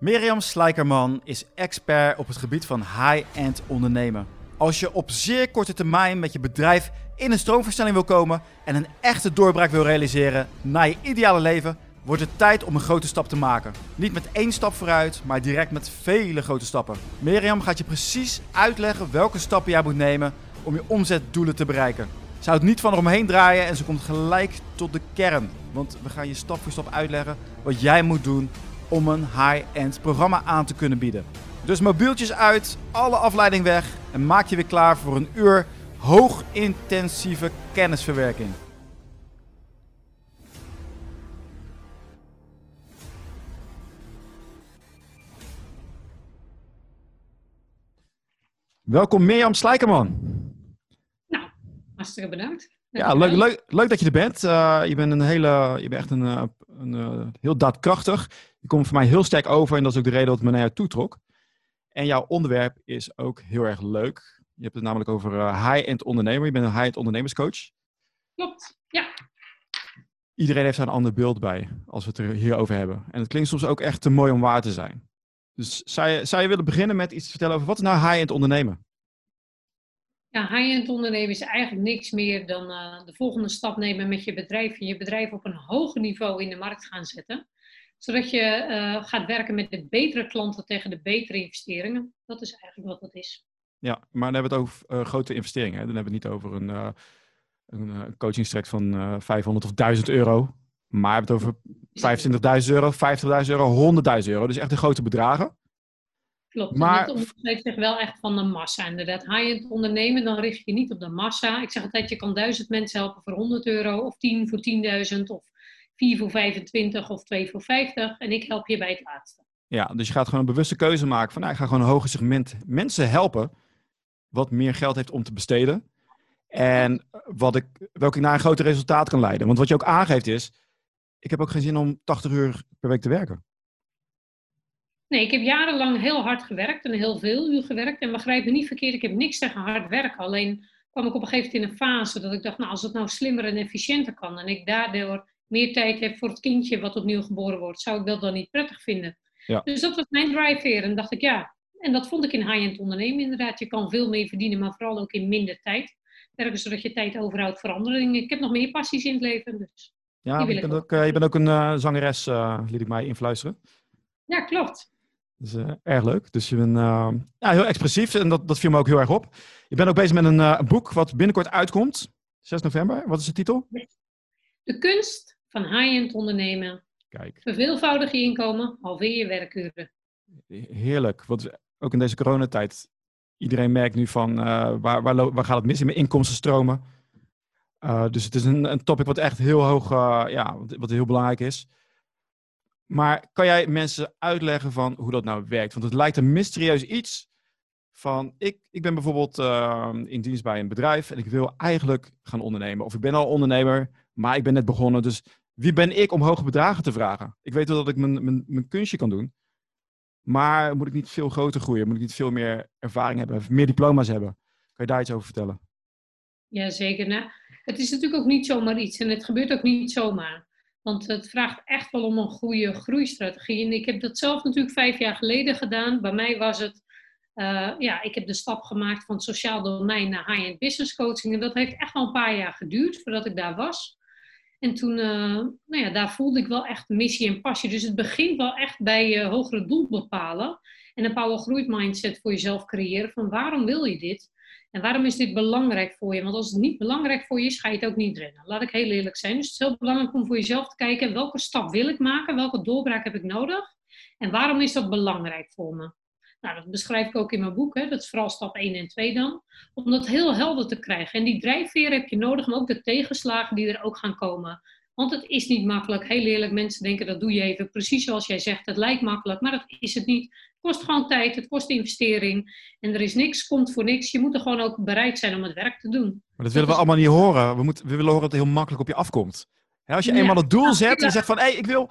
Mirjam Slijkerman is expert op het gebied van high-end ondernemen. Als je op zeer korte termijn met je bedrijf in een stroomversnelling wil komen en een echte doorbraak wil realiseren naar je ideale leven, wordt het tijd om een grote stap te maken. Niet met één stap vooruit, maar direct met vele grote stappen. Mirjam gaat je precies uitleggen welke stappen jij moet nemen om je omzetdoelen te bereiken. Ze houdt niet van eromheen draaien en ze komt gelijk tot de kern. Want we gaan je stap voor stap uitleggen wat jij moet doen om een high-end programma aan te kunnen bieden. Dus mobieltjes uit, alle afleiding weg en maak je weer klaar voor een uur hoogintensieve kennisverwerking. Welkom Mirjam Slijkerman. Nou, hartstikke bedankt. Ja, leuk, leuk, leuk dat je er bent. Uh, je bent een hele, je bent echt een, uh, een uh, heel daadkrachtig. Komt voor mij heel sterk over en dat is ook de reden dat het me naar jou toetrok. En jouw onderwerp is ook heel erg leuk. Je hebt het namelijk over high-end ondernemer. Je bent een high-end ondernemerscoach. Klopt, ja. Iedereen heeft daar een ander beeld bij als we het er hier over hebben. En het klinkt soms ook echt te mooi om waar te zijn. Dus zou je, zou je willen beginnen met iets te vertellen over wat is nou high-end ondernemen? Ja, high-end ondernemen is eigenlijk niks meer dan uh, de volgende stap nemen met je bedrijf en je bedrijf op een hoger niveau in de markt gaan zetten. Zodat je uh, gaat werken met de betere klanten tegen de betere investeringen. Dat is eigenlijk wat dat is. Ja, maar dan hebben we het over uh, grote investeringen. Hè? Dan hebben we het niet over een, een coachingstraject van 500 of 1000 euro. Maar we hebben het over 25.000 euro, 50.000 euro, 100.000 euro. Dus echt de grote bedragen. Klopt, maar het onderscheidt zich wel echt van de massa. Inderdaad, high-end ondernemen, dan richt je niet op de massa. Ik zeg altijd, je kan duizend mensen helpen voor 100 euro, of 10 voor 10.000, of 4 voor 25, of 2 voor 50. En ik help je bij het laatste. Ja, dus je gaat gewoon een bewuste keuze maken van, nou, ik ga gewoon een hoger segment mensen helpen, wat meer geld heeft om te besteden. En wat ik, welke ik naar een groter resultaat kan leiden. Want wat je ook aangeeft is, ik heb ook geen zin om 80 uur per week te werken. Nee, ik heb jarenlang heel hard gewerkt en heel veel uur gewerkt. En begrijp me niet verkeerd, ik heb niks tegen hard werken. Alleen kwam ik op een gegeven moment in een fase dat ik dacht, nou als het nou slimmer en efficiënter kan en ik daardoor meer tijd heb voor het kindje wat opnieuw geboren wordt, zou ik dat dan niet prettig vinden. Ja. Dus dat was mijn drive weer. En dacht ik, ja, en dat vond ik in high-end ondernemen inderdaad. Je kan veel meer verdienen, maar vooral ook in minder tijd. Zodat je tijd overhoudt voor andere dingen. Ik heb nog meer passies in het leven, dus ja, je bent, ook, uh, je bent ook een uh, zangeres, uh, liet ik mij influisteren. Ja, klopt. Dus erg leuk. Dus je bent ja, heel expressief en dat, dat viel me ook heel erg op. Je bent ook bezig met een, een boek wat binnenkort uitkomt. 6 november. Wat is de titel? De kunst van high-end ondernemen. Kijk. Verveelvoudig je inkomen, halveer je werkuren. Heerlijk. Want ook in deze coronatijd, iedereen merkt nu van waar, waar, waar gaat het mis in mijn inkomstenstromen? Uh, dus het is een, een topic wat echt heel hoog, uh, ja, wat, wat, heel belangrijk is. Maar kan jij mensen uitleggen van hoe dat nou werkt? Want het lijkt een mysterieus iets van, ik, ik ben bijvoorbeeld uh, in dienst bij een bedrijf en ik wil eigenlijk gaan ondernemen. Of ik ben al ondernemer, maar ik ben net begonnen. Dus wie ben ik om hoge bedragen te vragen? Ik weet wel dat ik mijn, mijn, mijn kunstje kan doen. Maar moet ik niet veel groter groeien? Moet ik niet veel meer ervaring hebben? Meer diploma's hebben? Kan je daar iets over vertellen? Jazeker. Nou, het is natuurlijk ook niet zomaar iets en het gebeurt ook niet zomaar. Want het vraagt echt wel om een goede groeistrategie. En ik heb dat zelf natuurlijk vijf jaar geleden gedaan. Bij mij was het, uh, ja, ik heb de stap gemaakt van sociaal domein naar high-end business coaching. En dat heeft echt wel een paar jaar geduurd voordat ik daar was. En toen, uh, nou ja, daar voelde ik wel echt missie en passie. Dus het begint wel echt bij je hogere doel bepalen. En een power groeit mindset voor jezelf creëren. Van waarom wil je dit? En waarom is dit belangrijk voor je? Want als het niet belangrijk voor je is, ga je het ook niet rennen. Laat ik heel eerlijk zijn. Dus het is heel belangrijk om voor jezelf te kijken, welke stap wil ik maken? Welke doorbraak heb ik nodig? En waarom is dat belangrijk voor me? Nou, dat beschrijf ik ook in mijn boek. Hè. Dat is vooral stap 1 en 2 dan. Om dat heel helder te krijgen. En die drijfveer heb je nodig, maar ook de tegenslagen die er ook gaan komen. Want het is niet makkelijk. Heel eerlijk, mensen denken dat doe je even precies zoals jij zegt. Het lijkt makkelijk, maar dat is het niet. Het kost gewoon tijd, het kost investering. En er is niks, komt voor niks. Je moet er gewoon ook bereid zijn om het werk te doen. Maar dat willen we allemaal niet horen. We, moeten, we willen horen dat het heel makkelijk op je afkomt. als je eenmaal het doel zet en zegt van, hé, hey, ik wil...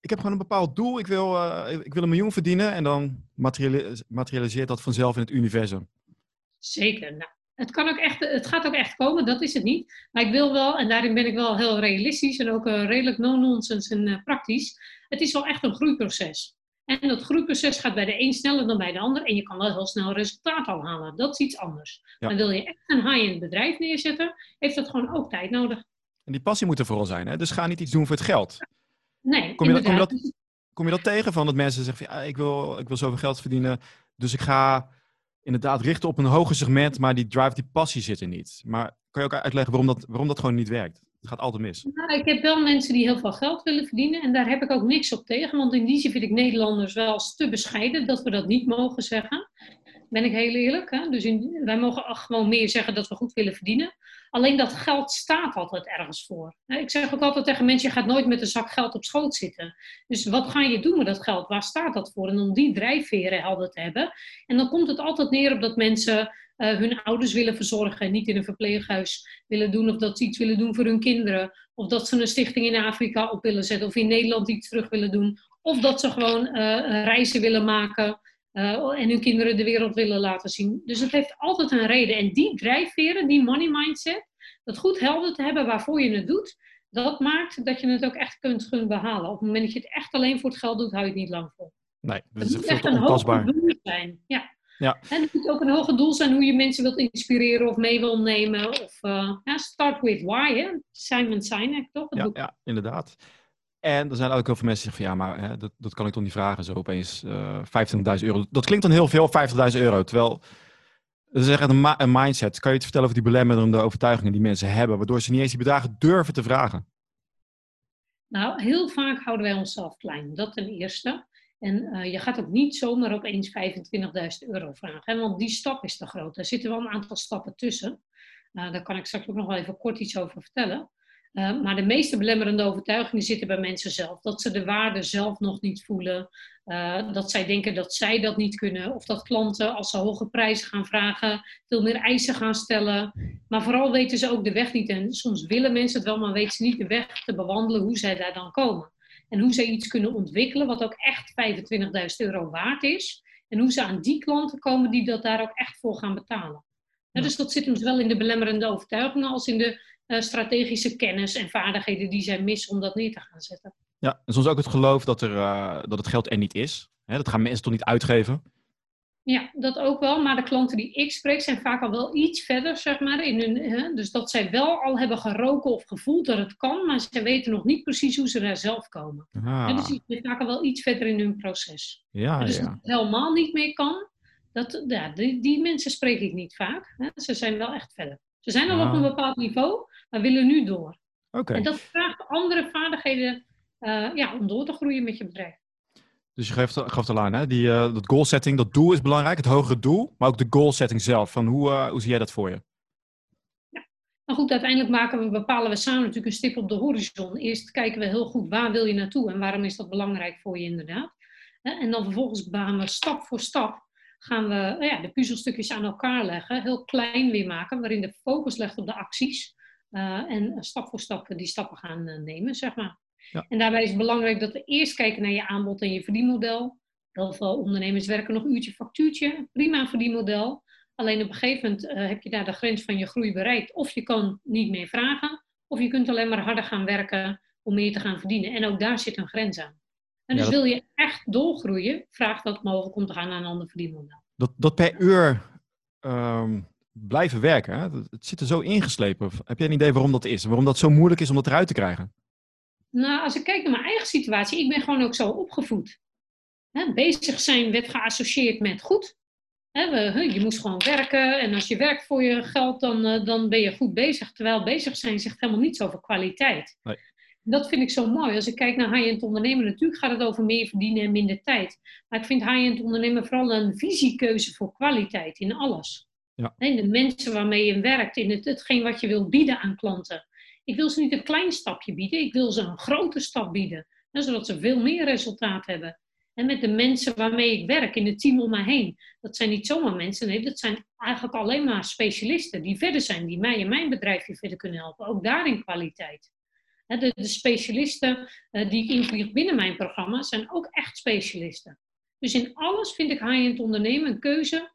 Ik heb gewoon een bepaald doel. Ik wil, uh, ik wil een miljoen verdienen. En dan materialiseert dat vanzelf in het universum. Zeker. Nou, het, kan ook echt, het gaat ook echt komen, dat is het niet. Maar ik wil wel, en daarin ben ik wel heel realistisch en ook uh, redelijk no-nonsense en uh, praktisch. Het is wel echt een groeiproces. En dat groeiproces gaat bij de een sneller dan bij de ander. En je kan wel heel snel resultaat al halen. Dat is iets anders. Maar wil je echt een high-end bedrijf neerzetten, heeft dat gewoon ook tijd nodig. En die passie moet er vooral zijn. Hè? Dus ga niet iets doen voor het geld. Nee, kom je, dat, kom, je dat, kom je dat tegen van dat mensen zeggen van, ja, ik, wil, ik wil zoveel geld verdienen. Dus ik ga inderdaad richten op een hoger segment, maar die drive, die passie zit er niet. Maar kan je ook uitleggen waarom dat, waarom dat gewoon niet werkt? Het gaat altijd mis. Nou, ik heb wel mensen die heel veel geld willen verdienen en daar heb ik ook niks op tegen. Want in die zin vind ik Nederlanders wel te bescheiden dat we dat niet mogen zeggen. Ben ik heel eerlijk. Hè? Dus in, wij mogen gewoon meer zeggen dat we goed willen verdienen. Alleen dat geld staat altijd ergens voor. Ik zeg ook altijd tegen mensen, je gaat nooit met een zak geld op schoot zitten. Dus wat ga je doen met dat geld? Waar staat dat voor? En om die drijfveren helder te hebben. En dan komt het altijd neer op dat mensen uh, hun ouders willen verzorgen en niet in een verpleeghuis willen doen. Of dat ze iets willen doen voor hun kinderen. Of dat ze een stichting in Afrika op willen zetten. Of in Nederland iets terug willen doen. Of dat ze gewoon uh, reizen willen maken. Uh, en hun kinderen de wereld willen laten zien. Dus het heeft altijd een reden. En die drijfveren, die money mindset, dat goed helder te hebben waarvoor je het doet, dat maakt dat je het ook echt kunt kunnen behalen. Op het moment dat je het echt alleen voor het geld doet, hou je het niet lang vol. Nee, dat is echt een hoger doel zijn. Ja. Ja. En het moet ook een hoger doel zijn hoe je mensen wilt inspireren of mee wil nemen. Of uh, ja, start with why, hè? Simon Sinek, toch? Ja, ja, inderdaad. En er zijn ook heel veel mensen die zeggen van ja, maar hè, dat, dat kan ik toch niet vragen zo opeens uh, eh, 25.000 euro. Dat klinkt dan heel veel, 50.000 euro. Terwijl, dat is echt een, mindset. Kan je iets vertellen over die belemmerende overtuigingen die mensen hebben, waardoor ze niet eens die bedragen durven te vragen? Nou, heel vaak houden wij onszelf klein. Dat ten eerste. En uh, je gaat ook niet zomaar opeens 25.000 euro vragen, hè, want die stap is te groot. Er zitten wel een aantal stappen tussen. Uh, daar kan ik straks ook nog wel even kort iets over vertellen. Uh, maar de meeste belemmerende overtuigingen zitten bij mensen zelf. Dat ze de waarde zelf nog niet voelen. Uh, dat zij denken dat zij dat niet kunnen. Of dat klanten, als ze hoge prijzen gaan vragen, veel meer eisen gaan stellen. Maar vooral weten ze ook de weg niet. En soms willen mensen het wel, maar weten ze niet de weg te bewandelen hoe zij daar dan komen. En hoe zij iets kunnen ontwikkelen wat ook echt 25.000 euro waard is. En hoe ze aan die klanten komen die dat daar ook echt voor gaan betalen. Ja. Dus dat zit hem zowel in de belemmerende overtuigingen als in de uh, strategische kennis en vaardigheden die zij missen om dat neer te gaan zetten. Ja, en soms ook het geloof dat, er, uh, dat het geld er niet is. Hè, dat gaan mensen toch niet uitgeven? Ja, dat ook wel. Maar de klanten die ik spreek zijn vaak al wel iets verder, zeg maar. In hun, hè? Dus dat zij wel al hebben geroken of gevoeld dat het kan, maar ze weten nog niet precies hoe ze daar zelf komen. Ah. dus die zijn vaak al wel iets verder in hun proces. Ja, dus ja. dat het helemaal niet meer kan, dat, ja, die, die mensen spreek ik niet vaak. Hè? Ze zijn wel echt verder. Ze zijn al op een ah. bepaald niveau, maar willen nu door. Okay. En dat vraagt andere vaardigheden uh, ja, om door te groeien met je bedrijf. Dus je geeft, gaf al aan, hè? Die, uh, dat goal setting, dat doel is belangrijk, het hogere doel, maar ook de goal setting zelf. Van hoe, uh, hoe zie jij dat voor je? Ja, maar goed, uiteindelijk maken we, bepalen we samen natuurlijk een stip op de horizon. Eerst kijken we heel goed waar wil je naartoe en waarom is dat belangrijk voor je inderdaad. En dan vervolgens gaan we stap voor stap gaan we nou ja, de puzzelstukjes aan elkaar leggen, heel klein weer maken, waarin de focus legt op de acties. Uh, en stap voor stap die stappen gaan nemen, zeg maar. Ja. En daarbij is het belangrijk dat we eerst kijken naar je aanbod en je verdienmodel. Heel veel ondernemers werken nog uurtje factuurtje. Prima verdienmodel. Alleen op een gegeven moment uh, heb je daar de grens van je groei bereikt. Of je kan niet meer vragen, of je kunt alleen maar harder gaan werken om meer te gaan verdienen. En ook daar zit een grens aan. En dus wil je echt doorgroeien, vraag dat mogelijk om te gaan naar een ander verdienmodel. Dat, dat per uur um, blijven werken, hè? het zit er zo ingeslepen. Heb jij een idee waarom dat is? Waarom dat zo moeilijk is om dat eruit te krijgen? Nou, als ik kijk naar mijn eigen situatie, ik ben gewoon ook zo opgevoed. bezig zijn werd geassocieerd met goed. je moest gewoon werken en als je werkt voor je geld, dan, eh, dan ben je goed bezig. Terwijl bezig zijn zegt helemaal niets over kwaliteit. Nee. Dat vind ik zo mooi. Als ik kijk naar high-end ondernemen, natuurlijk gaat het over meer verdienen en minder tijd. Maar ik vind high-end ondernemen vooral een visiekeuze voor kwaliteit in alles. Ja. In de mensen waarmee je werkt, in het, hetgeen wat je wilt bieden aan klanten. Ik wil ze niet een klein stapje bieden, ik wil ze een grote stap bieden. Zodat ze veel meer resultaat hebben. En met de mensen waarmee ik werk, in het team om me heen. Dat zijn niet zomaar mensen, nee, dat zijn eigenlijk alleen maar specialisten die verder zijn, die mij en mijn bedrijfje verder kunnen helpen. Ook daarin kwaliteit. De, de specialisten uh, die ik invlieg binnen mijn programma zijn ook echt specialisten. Dus in alles vind ik high-end ondernemen een keuze,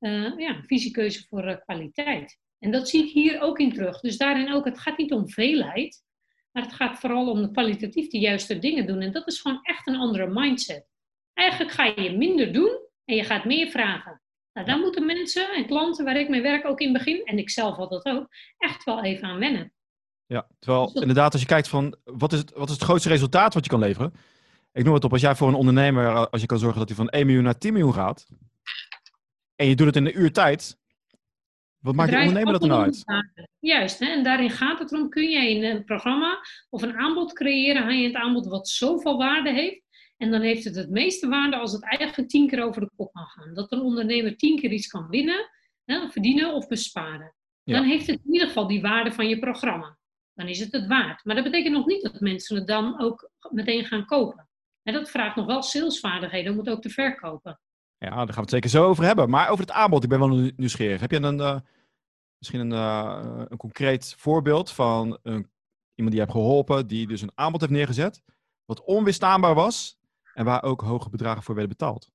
uh, ja, een visiekeuze voor uh, kwaliteit. En dat zie ik hier ook in terug. Dus daarin ook, het gaat niet om veelheid, maar het gaat vooral om kwalitatief de juiste dingen doen. En dat is gewoon echt een andere mindset. Eigenlijk ga je minder doen en je gaat meer vragen. Nou, daar moeten mensen en klanten waar ik mee werk ook in begin, en ik zelf had dat ook, echt wel even aan wennen. Ja, terwijl inderdaad als je kijkt van wat is, het, wat is het grootste resultaat wat je kan leveren? Ik noem het op, als jij voor een ondernemer, als je kan zorgen dat hij van 1 miljoen naar 10 miljoen gaat, en je doet het in een uur tijd, wat maakt de ondernemer dat dan nou uit? Juist, hè? en daarin gaat het erom, kun jij een programma of een aanbod creëren, haal je het aanbod wat zoveel waarde heeft, en dan heeft het het meeste waarde als het eigenlijk tien keer over de kop kan gaan. Dat een ondernemer tien keer iets kan winnen, hè, verdienen of besparen. Dan heeft het in ieder geval die waarde van je programma. Dan is het het waard. Maar dat betekent nog niet dat mensen het dan ook meteen gaan kopen. En dat vraagt nog wel salesvaardigheden om het ook te verkopen. Ja, daar gaan we het zeker zo over hebben. Maar over het aanbod, ik ben wel nieuwsgierig. Heb je een, uh, misschien een, uh, een concreet voorbeeld van een, iemand die je hebt geholpen, die dus een aanbod heeft neergezet, wat onweerstaanbaar was en waar ook hoge bedragen voor werden betaald?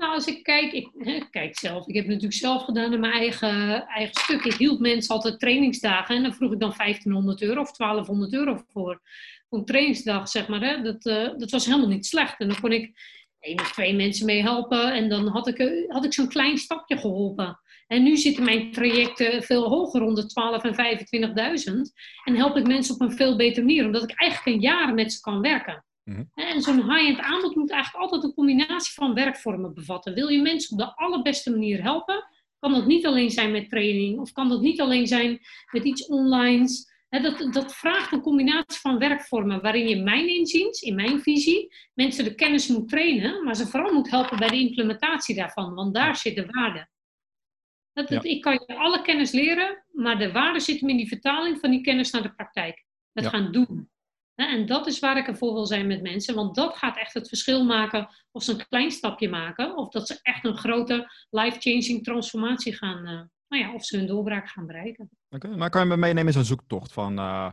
Nou, als ik kijk, ik kijk zelf. Ik heb het natuurlijk zelf gedaan in mijn eigen, eigen stuk. Ik hield mensen altijd trainingsdagen en dan vroeg ik dan 1500 euro of 1200 euro voor. Een trainingsdag, zeg maar. Hè. Dat, uh, dat was helemaal niet slecht. En dan kon ik één of twee mensen mee helpen en dan had ik, eh, had ik zo'n klein stapje geholpen. En nu zitten mijn trajecten veel hoger, rond de 12 en 25.000. En help ik mensen op een veel betere manier, omdat ik eigenlijk een jaar met ze kan werken. Mhm. En zo'n high-end aanbod moet eigenlijk altijd een combinatie van werkvormen bevatten. Wil je mensen op de allerbeste manier helpen, kan dat niet alleen zijn met training of kan dat niet alleen zijn met iets online. dat, dat vraagt een combinatie van werkvormen waarin je mijn inziens, in mijn visie, mensen de kennis moet trainen, maar ze vooral moet helpen bij de implementatie daarvan, want daar zit de waarde. Dat, Ik kan je alle kennis leren, maar de waarde zit hem in die vertaling van die kennis naar de praktijk. Het gaan doen. En dat is waar ik ervoor wil zijn met mensen, want dat gaat echt het verschil maken of ze een klein stapje maken of dat ze echt een grote life-changing transformatie gaan, uh, nou ja, of ze hun doorbraak gaan bereiken. Oké, maar kan je me meenemen in zo'n zoektocht van uh,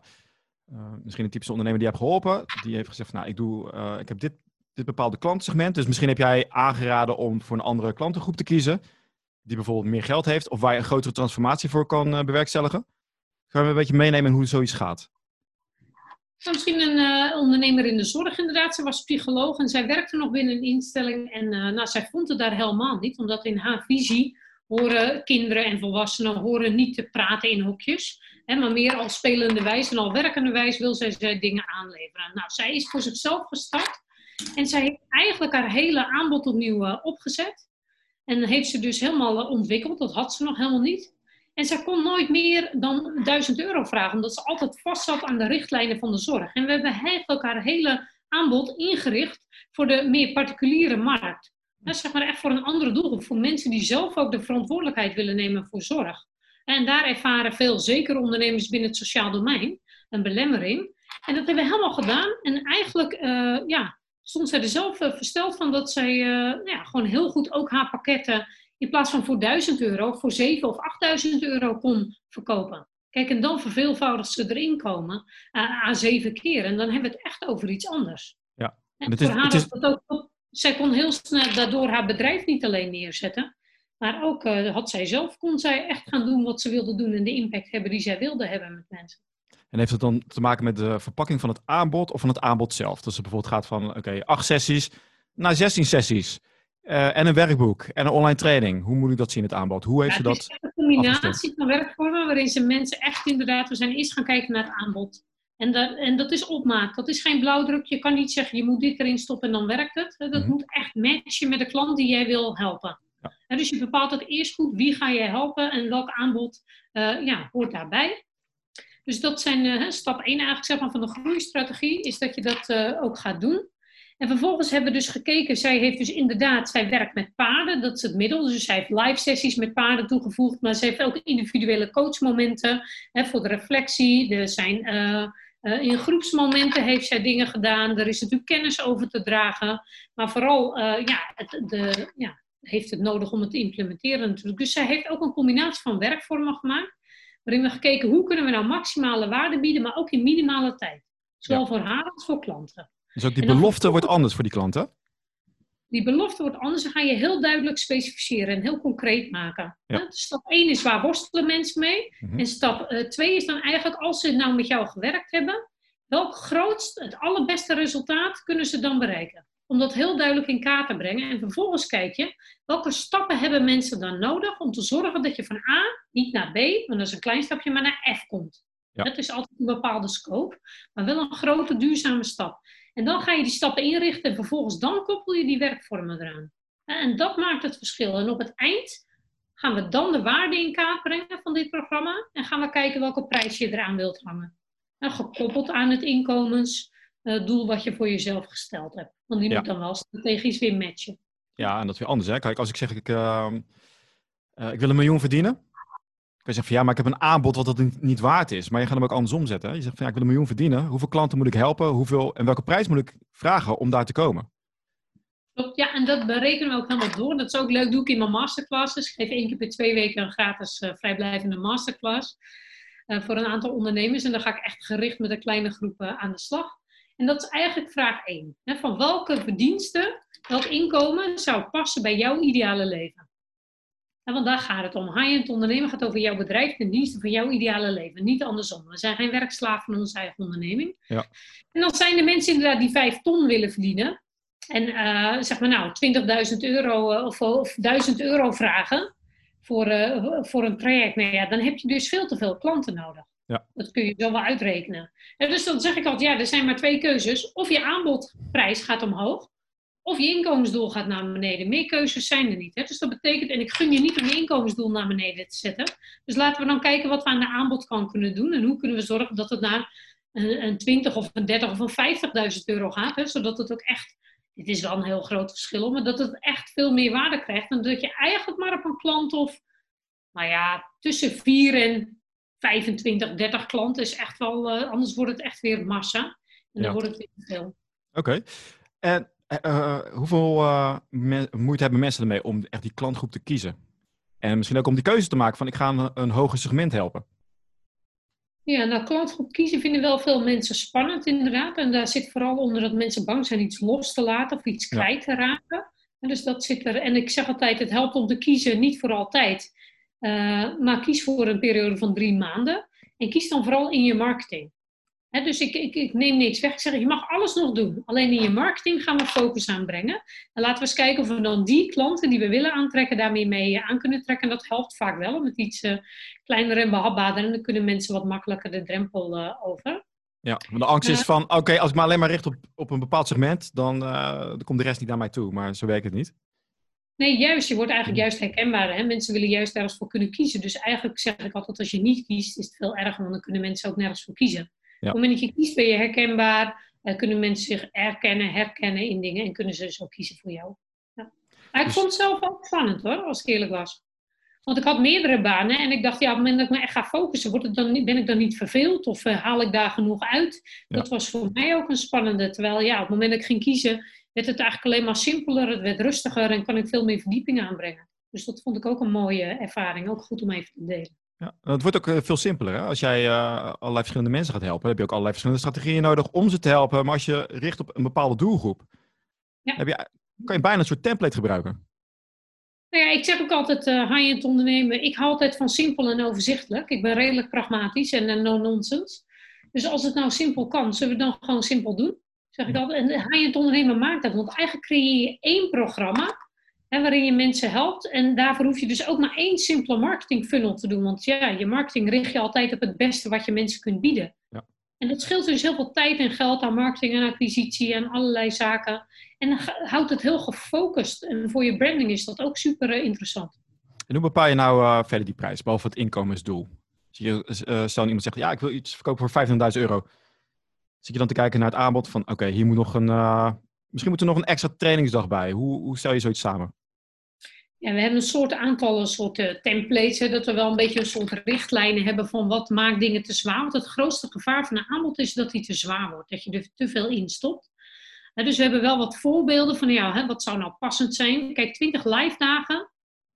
uh, misschien een typische ondernemer die je hebt geholpen, die heeft gezegd, nou, ik, doe, ik heb dit, dit bepaalde klantensegment, dus misschien heb jij aangeraden om voor een andere klantengroep te kiezen, die bijvoorbeeld meer geld heeft of waar je een grotere transformatie voor kan bewerkstelligen. Kan je een beetje meenemen in hoe zoiets gaat? Misschien een uh, ondernemer in de zorg inderdaad. Ze was psycholoog en zij werkte nog binnen een instelling. En uh, nou, zij vond het daar helemaal niet, omdat in haar visie horen kinderen en volwassenen horen niet te praten in hokjes. Hè, maar meer als spelende wijs en al werkende wijs wil zij, zij dingen aanleveren. Nou, zij is voor zichzelf gestart. En zij heeft eigenlijk haar hele aanbod opnieuw uh, opgezet. En heeft ze dus helemaal ontwikkeld. Dat had ze nog helemaal niet. En zij kon nooit meer dan 1000 euro vragen, omdat ze altijd vast zat aan de richtlijnen van de zorg. En we hebben eigenlijk haar hele aanbod ingericht voor de meer particuliere markt. Dat zeg maar echt voor een andere doelgroep, voor mensen die zelf ook de verantwoordelijkheid willen nemen voor zorg. En daar ervaren veel, zeker ondernemers binnen het sociaal domein, een belemmering. En dat hebben we helemaal gedaan. En eigenlijk uh, ja, stond zij er zelf uh, versteld van dat zij uh, nou ja, gewoon heel goed ook haar pakketten in plaats van voor 1000 euro, voor 7 of 8000 euro kon verkopen. Kijk, en dan verveelvoudigd ze erin komen uh, aan zeven keer. En dan hebben we het echt over iets anders. Ja. En het is, voor haar is... dat ook, zij kon heel snel daardoor haar bedrijf niet alleen neerzetten. Maar ook uh, had zij zelf, kon zij echt gaan doen wat ze wilde doen en de impact hebben die zij wilde hebben met mensen. En heeft het dan te maken met de verpakking van het aanbod of van het aanbod zelf? Dus het bijvoorbeeld gaat van, oké, okay, acht sessies naar 16 sessies. Uh, en een werkboek en een online training. Hoe moet ik dat zien, het aanbod? Hoe heeft ja, ze dat? Het is een combinatie van werkvormen waarin ze mensen echt inderdaad, we zijn eerst gaan kijken naar het aanbod. En dat, en dat is opmaak. Dat is geen blauwdruk. Je kan niet zeggen, je moet dit erin stoppen en dan werkt het. Dat mm moet echt matchen met de klant die jij wil helpen. Ja. dus je bepaalt het eerst goed, wie ga je helpen en welk aanbod uh, ja, hoort daarbij. Dus dat zijn uh, stap 1 eigenlijk zeg maar, van de groeistrategie, is dat je dat ook gaat doen. En vervolgens hebben we dus gekeken, zij heeft dus inderdaad, zij werkt met paarden, dat is het middel. Dus zij heeft live sessies met paarden toegevoegd, maar ze heeft ook individuele coachmomenten hè, voor de reflectie. Er zijn, uh, uh, in groepsmomenten heeft zij dingen gedaan, er is natuurlijk kennis over te dragen. Maar vooral, uh, ja, het, de, ja, heeft het nodig om het te implementeren natuurlijk. Dus zij heeft ook een combinatie van werkvormen gemaakt, waarin we gekeken hoe kunnen we nou maximale waarde bieden, maar ook in minimale tijd. Zowel voor haar als voor klanten. Dus ook die belofte wordt anders voor die klanten? Die belofte wordt anders. Dan ga je heel duidelijk specificeren en heel concreet maken. Ja. Stap 1 is waar worstelen mensen mee. Mhm. En stap 2 uh, is dan eigenlijk als ze nou met jou gewerkt hebben, welk grootst, het allerbeste resultaat kunnen ze dan bereiken? om dat heel duidelijk in kaart te brengen. En vervolgens kijk je, welke stappen hebben mensen dan nodig om te zorgen dat je van A niet naar B, want dat is een klein stapje, maar naar F komt. Ja. Dat is altijd een bepaalde scope, maar wel een grote duurzame stap. En dan ga je die stappen inrichten en vervolgens dan koppel je die werkvormen eraan. En dat maakt het verschil. En op het eind gaan we dan de waarde in kaart brengen van dit programma en gaan we kijken welke prijs je eraan wilt hangen. En gekoppeld aan het inkomensdoel wat je voor jezelf gesteld hebt. Want die moet dan wel strategisch weer matchen. Ja, en dat is weer anders. Hè? Kijk, als ik zeg ik, uh, uh, ik wil een miljoen verdienen. Je zeggen van ja, maar ik heb een aanbod wat dat niet, waard is. Maar je gaat hem ook andersom zetten. Je zegt van ja, ik wil een miljoen verdienen. Hoeveel klanten moet ik helpen? Hoeveel, en welke prijs moet ik vragen om daar te komen? ja, en dat berekenen we ook helemaal door. Dat is ook leuk, doe ik in mijn masterclasses. Ik geef één keer per twee weken een gratis uh, vrijblijvende masterclass uh, voor een aantal ondernemers. En dan ga ik echt gericht met een kleine groep aan de slag. En dat is eigenlijk vraag 1. Hè, van welke verdiensten, welk inkomen zou passen bij jouw ideale leven? En want daar gaat het om. High-end ondernemen gaat over jouw bedrijf en diensten van jouw ideale leven. Niet andersom. We zijn geen werkslaaf van onze eigen onderneming. Ja. En dan zijn de mensen inderdaad die 5 ton willen verdienen. En uh, zeg maar nou 20.000 euro uh, of, of 1000 euro vragen voor, uh, voor een traject. Nou ja, dan heb je dus veel te veel klanten nodig. Ja. Dat kun je zo wel uitrekenen. En dus dan zeg ik altijd, ja, er zijn maar twee keuzes. Of je aanbodprijs gaat omhoog, of je inkomensdoel gaat naar beneden. Meer keuzes zijn er niet. Hè? Dus dat betekent, en ik gun je niet om je inkomensdoel naar beneden te zetten. Dus laten we dan kijken wat we aan de aanbodkant kunnen doen. En hoe kunnen we zorgen dat het naar een, een 20 of een 30 of een 50.000 euro gaat. Hè? Zodat het ook echt, dit is wel een heel groot verschil, maar dat het echt veel meer waarde krijgt. En dat je eigenlijk maar op een klant of, nou ja, tussen 4 en 25, 30 klanten is echt wel, uh, anders wordt het echt weer massa. En dan wordt het weer te veel. Oké. En uh, hoeveel moeite hebben mensen ermee om echt die klantgroep te kiezen? En misschien ook om die keuze te maken van ik ga een, een hoger segment helpen. Ja, nou klantgroep kiezen vinden wel veel mensen spannend inderdaad. En daar zit vooral onder dat mensen bang zijn iets los te laten of iets kwijt te raken. En dus dat zit er. En ik zeg altijd, het helpt om te kiezen, niet voor altijd. Uh, maar kies voor een periode van drie maanden. En kies dan vooral in je marketing. Dus ik, ik, ik, neem niks weg. Ik zeg, je mag alles nog doen. Alleen in je marketing gaan we focus aanbrengen. En laten we eens kijken of we dan die klanten die we willen aantrekken, daarmee mee aan kunnen trekken. Dat helpt vaak wel met iets uh, kleiner en behapbaarder. En dan kunnen mensen wat makkelijker de drempel uh, over. Ja, want de angst is van, oké, als ik me alleen maar richt op, op een bepaald segment, dan, dan komt de rest niet naar mij toe. Maar zo werkt het niet. Nee, juist. Je wordt eigenlijk juist herkenbaar. Hè? Mensen willen juist ergens voor kunnen kiezen. Dus eigenlijk zeg ik altijd, als je niet kiest, is het veel erger, want dan kunnen mensen ook nergens voor kiezen. Op het moment dat je kiest, ben je herkenbaar. Uh, kunnen mensen zich erkennen, herkennen in dingen en kunnen ze dus ook kiezen voor jou. Ja. Maar ik dus- vond het zelf ook spannend hoor, als ik eerlijk was. Want ik had meerdere banen en ik dacht, ja, op het moment dat ik me echt ga focussen, wordt het dan, ben ik dan niet verveeld of uh, haal ik daar genoeg uit? Dat was voor mij ook een spannende. Terwijl ja, op het moment dat ik ging kiezen, werd het eigenlijk alleen maar simpeler, het werd rustiger en kan ik veel meer verdieping aanbrengen. Dus dat vond ik ook een mooie ervaring, ook goed om even te delen. Ja, het wordt ook eh, veel simpeler. Hè? Als jij uh, allerlei verschillende mensen gaat helpen, heb je ook allerlei verschillende strategieën nodig om ze te helpen. Maar als je richt op een bepaalde doelgroep, ja. heb je, kan je bijna een soort template gebruiken. Nou ja, ik zeg ook altijd uh, high-end ondernemen. Ik hou altijd van simpel en overzichtelijk. Ik ben redelijk pragmatisch en no-nonsense. Dus als het nou simpel kan, zullen we dan gewoon simpel doen? Zeg ik altijd. En high-end ondernemer maakt dat. Want eigenlijk creëer je één programma hè, waarin je mensen helpt. En daarvoor hoef je dus ook maar één simpele marketing funnel te doen. Want ja, je marketing richt je altijd op het beste wat je mensen kunt bieden. Ja. En dat scheelt dus heel veel tijd en geld aan marketing en acquisitie en allerlei zaken. En dan houdt het heel gefocust. En voor je branding is dat ook super eh, interessant. En hoe bepaal je nou uh, verder die prijs, behalve het inkomensdoel? Je, uh, stel iemand zegt, ja, ik wil iets verkopen voor 25.000 euro. Zit je dan te kijken naar het aanbod van, oké, hier moet nog een, uh, misschien moet er nog een extra trainingsdag bij. Hoe, hoe stel je zoiets samen? Ja, we hebben een soort aantal soorten templates, hè, dat we wel een beetje een soort richtlijnen hebben van wat maakt dingen te zwaar. Want het grootste gevaar van een aanbod is dat die te zwaar wordt, dat je er te veel in stopt. dus we hebben wel wat voorbeelden van, ja, hè, wat zou nou passend zijn? Kijk, 20 live dagen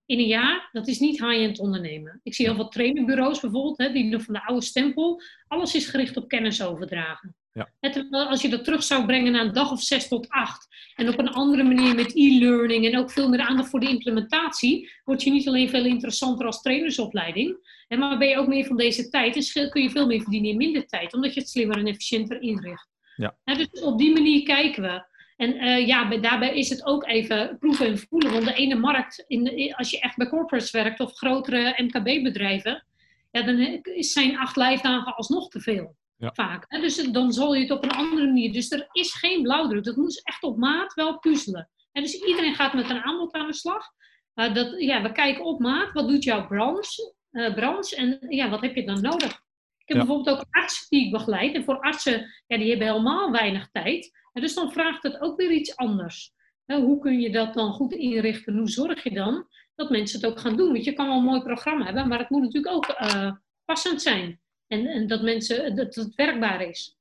in een jaar, dat is niet high-end ondernemen. Ik zie heel veel trainingbureaus bijvoorbeeld, hè, die nog van de oude stempel. Alles is gericht op kennis overdragen. Ja. als je dat terug zou brengen naar een dag of zes tot acht. En op een andere manier met e-learning en ook veel meer aandacht voor de implementatie. Word je niet alleen veel interessanter als trainersopleiding. Maar ben je ook meer van deze tijd. En kun je veel meer verdienen in minder tijd. Omdat je het slimmer en efficiënter inricht. Ja. dus op die manier kijken we. En uh, ja, daarbij is het ook even proeven en voelen. Want de ene markt, in als je echt bij corporates werkt of grotere MKB-bedrijven, ja, dan zijn acht lijfdagen alsnog te veel. Vaak. Hè? Dus dan zal je het op een andere manier. Dus er is geen blauwdruk. Dat moet echt op maat wel puzzelen. En dus iedereen gaat met een aanbod aan de slag. Uh, dat, ja, we kijken op maat. Wat doet jouw branche? Uh, branche en ja, wat heb je dan nodig? Ik heb bijvoorbeeld ook artsen die ik begeleid. En voor artsen, ja, die hebben helemaal weinig tijd. En dus dan vraagt het ook weer iets anders. hoe kun je dat dan goed inrichten? Hoe zorg je dan dat mensen het ook gaan doen? Want je kan wel een mooi programma hebben, maar het moet natuurlijk ook uh, passend zijn. En, en dat mensen, dat het werkbaar is.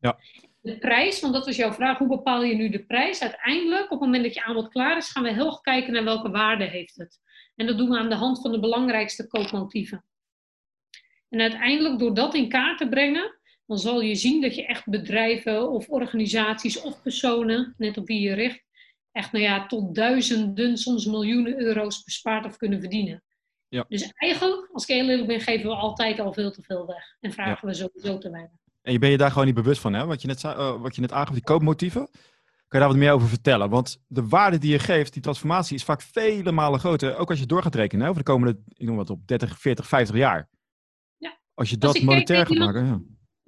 Ja. De prijs, want dat was jouw vraag, hoe bepaal je nu de prijs? Uiteindelijk, op het moment dat je aanbod klaar is, gaan we heel erg kijken naar welke waarde heeft het. En dat doen we aan de hand van de belangrijkste koopmotieven. En uiteindelijk, door dat in kaart te brengen, dan zal je zien dat je echt bedrijven of organisaties of personen, net op wie je richt, echt nou ja, tot duizenden, soms miljoenen euro's bespaard of kunnen verdienen. Ja. Dus eigenlijk, als ik heel eerlijk ben, geven we altijd al veel te veel weg. En vragen we sowieso te weinig. En je ben je daar gewoon niet bewust van, hè? Wat je net, zei, uh, wat je net aangaf, die koopmotieven. Kan je daar wat meer over vertellen? Want de waarde die je geeft, die transformatie, is vaak vele malen groter. Ook als je door gaat rekenen, hè, over de komende, ik noem wat op, 30, 40, 50 jaar. Ja. Als je dat monetair gaat maken. Ja.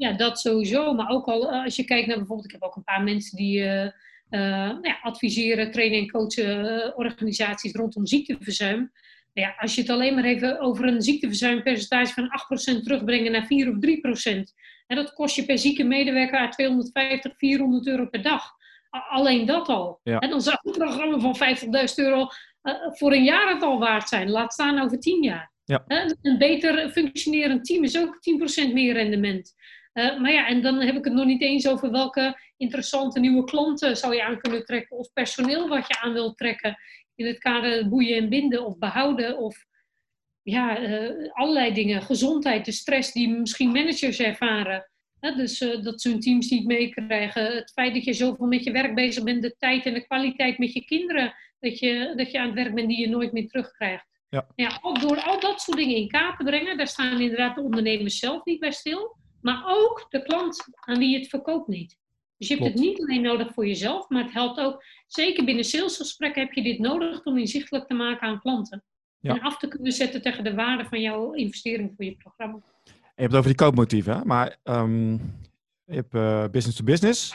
ja. dat sowieso. Maar ook al eh, als je kijkt naar bijvoorbeeld, ik heb ook een paar mensen die uh, nou ja, adviseren, trainen en coachen organisaties rondom ziekteverzuim. Ja, als je het alleen maar even over een ziekteverzuimpercentage van 8% terugbrengen naar 4 of 3%. En dat kost je per zieke medewerker 250, 400 euro per dag. Alleen dat al. En dan zou een programma van 50.000 euro uh, voor een jaar het al waard zijn. Laat staan over 10 jaar. Ja. Een beter functionerend team is ook 10% meer rendement. Uh, maar ja, en dan heb ik het nog niet eens over welke interessante nieuwe klanten zou je aan kunnen trekken. Of personeel wat je aan wilt trekken in het kader boeien en binden of behouden of ja, uh, allerlei dingen. Gezondheid, de stress die misschien managers ervaren. dus uh, dat ze hun teams niet meekrijgen. Het feit dat je zoveel met je werk bezig bent, de tijd en de kwaliteit met je kinderen. Dat je, dat je aan het werk bent die je nooit meer terugkrijgt. Ja. Ja, door al dat soort dingen in kaart te brengen, daar staan inderdaad de ondernemers zelf niet bij stil. Maar ook de klant aan wie je het verkoopt niet. Dus je hebt het niet alleen nodig voor jezelf, maar het helpt ook, zeker binnen salesgesprekken heb je dit nodig om inzichtelijk te maken aan klanten. En af te kunnen zetten tegen de waarde van jouw investering voor je programma. je hebt het over die koopmotieven, maar um, je hebt uh, business to business.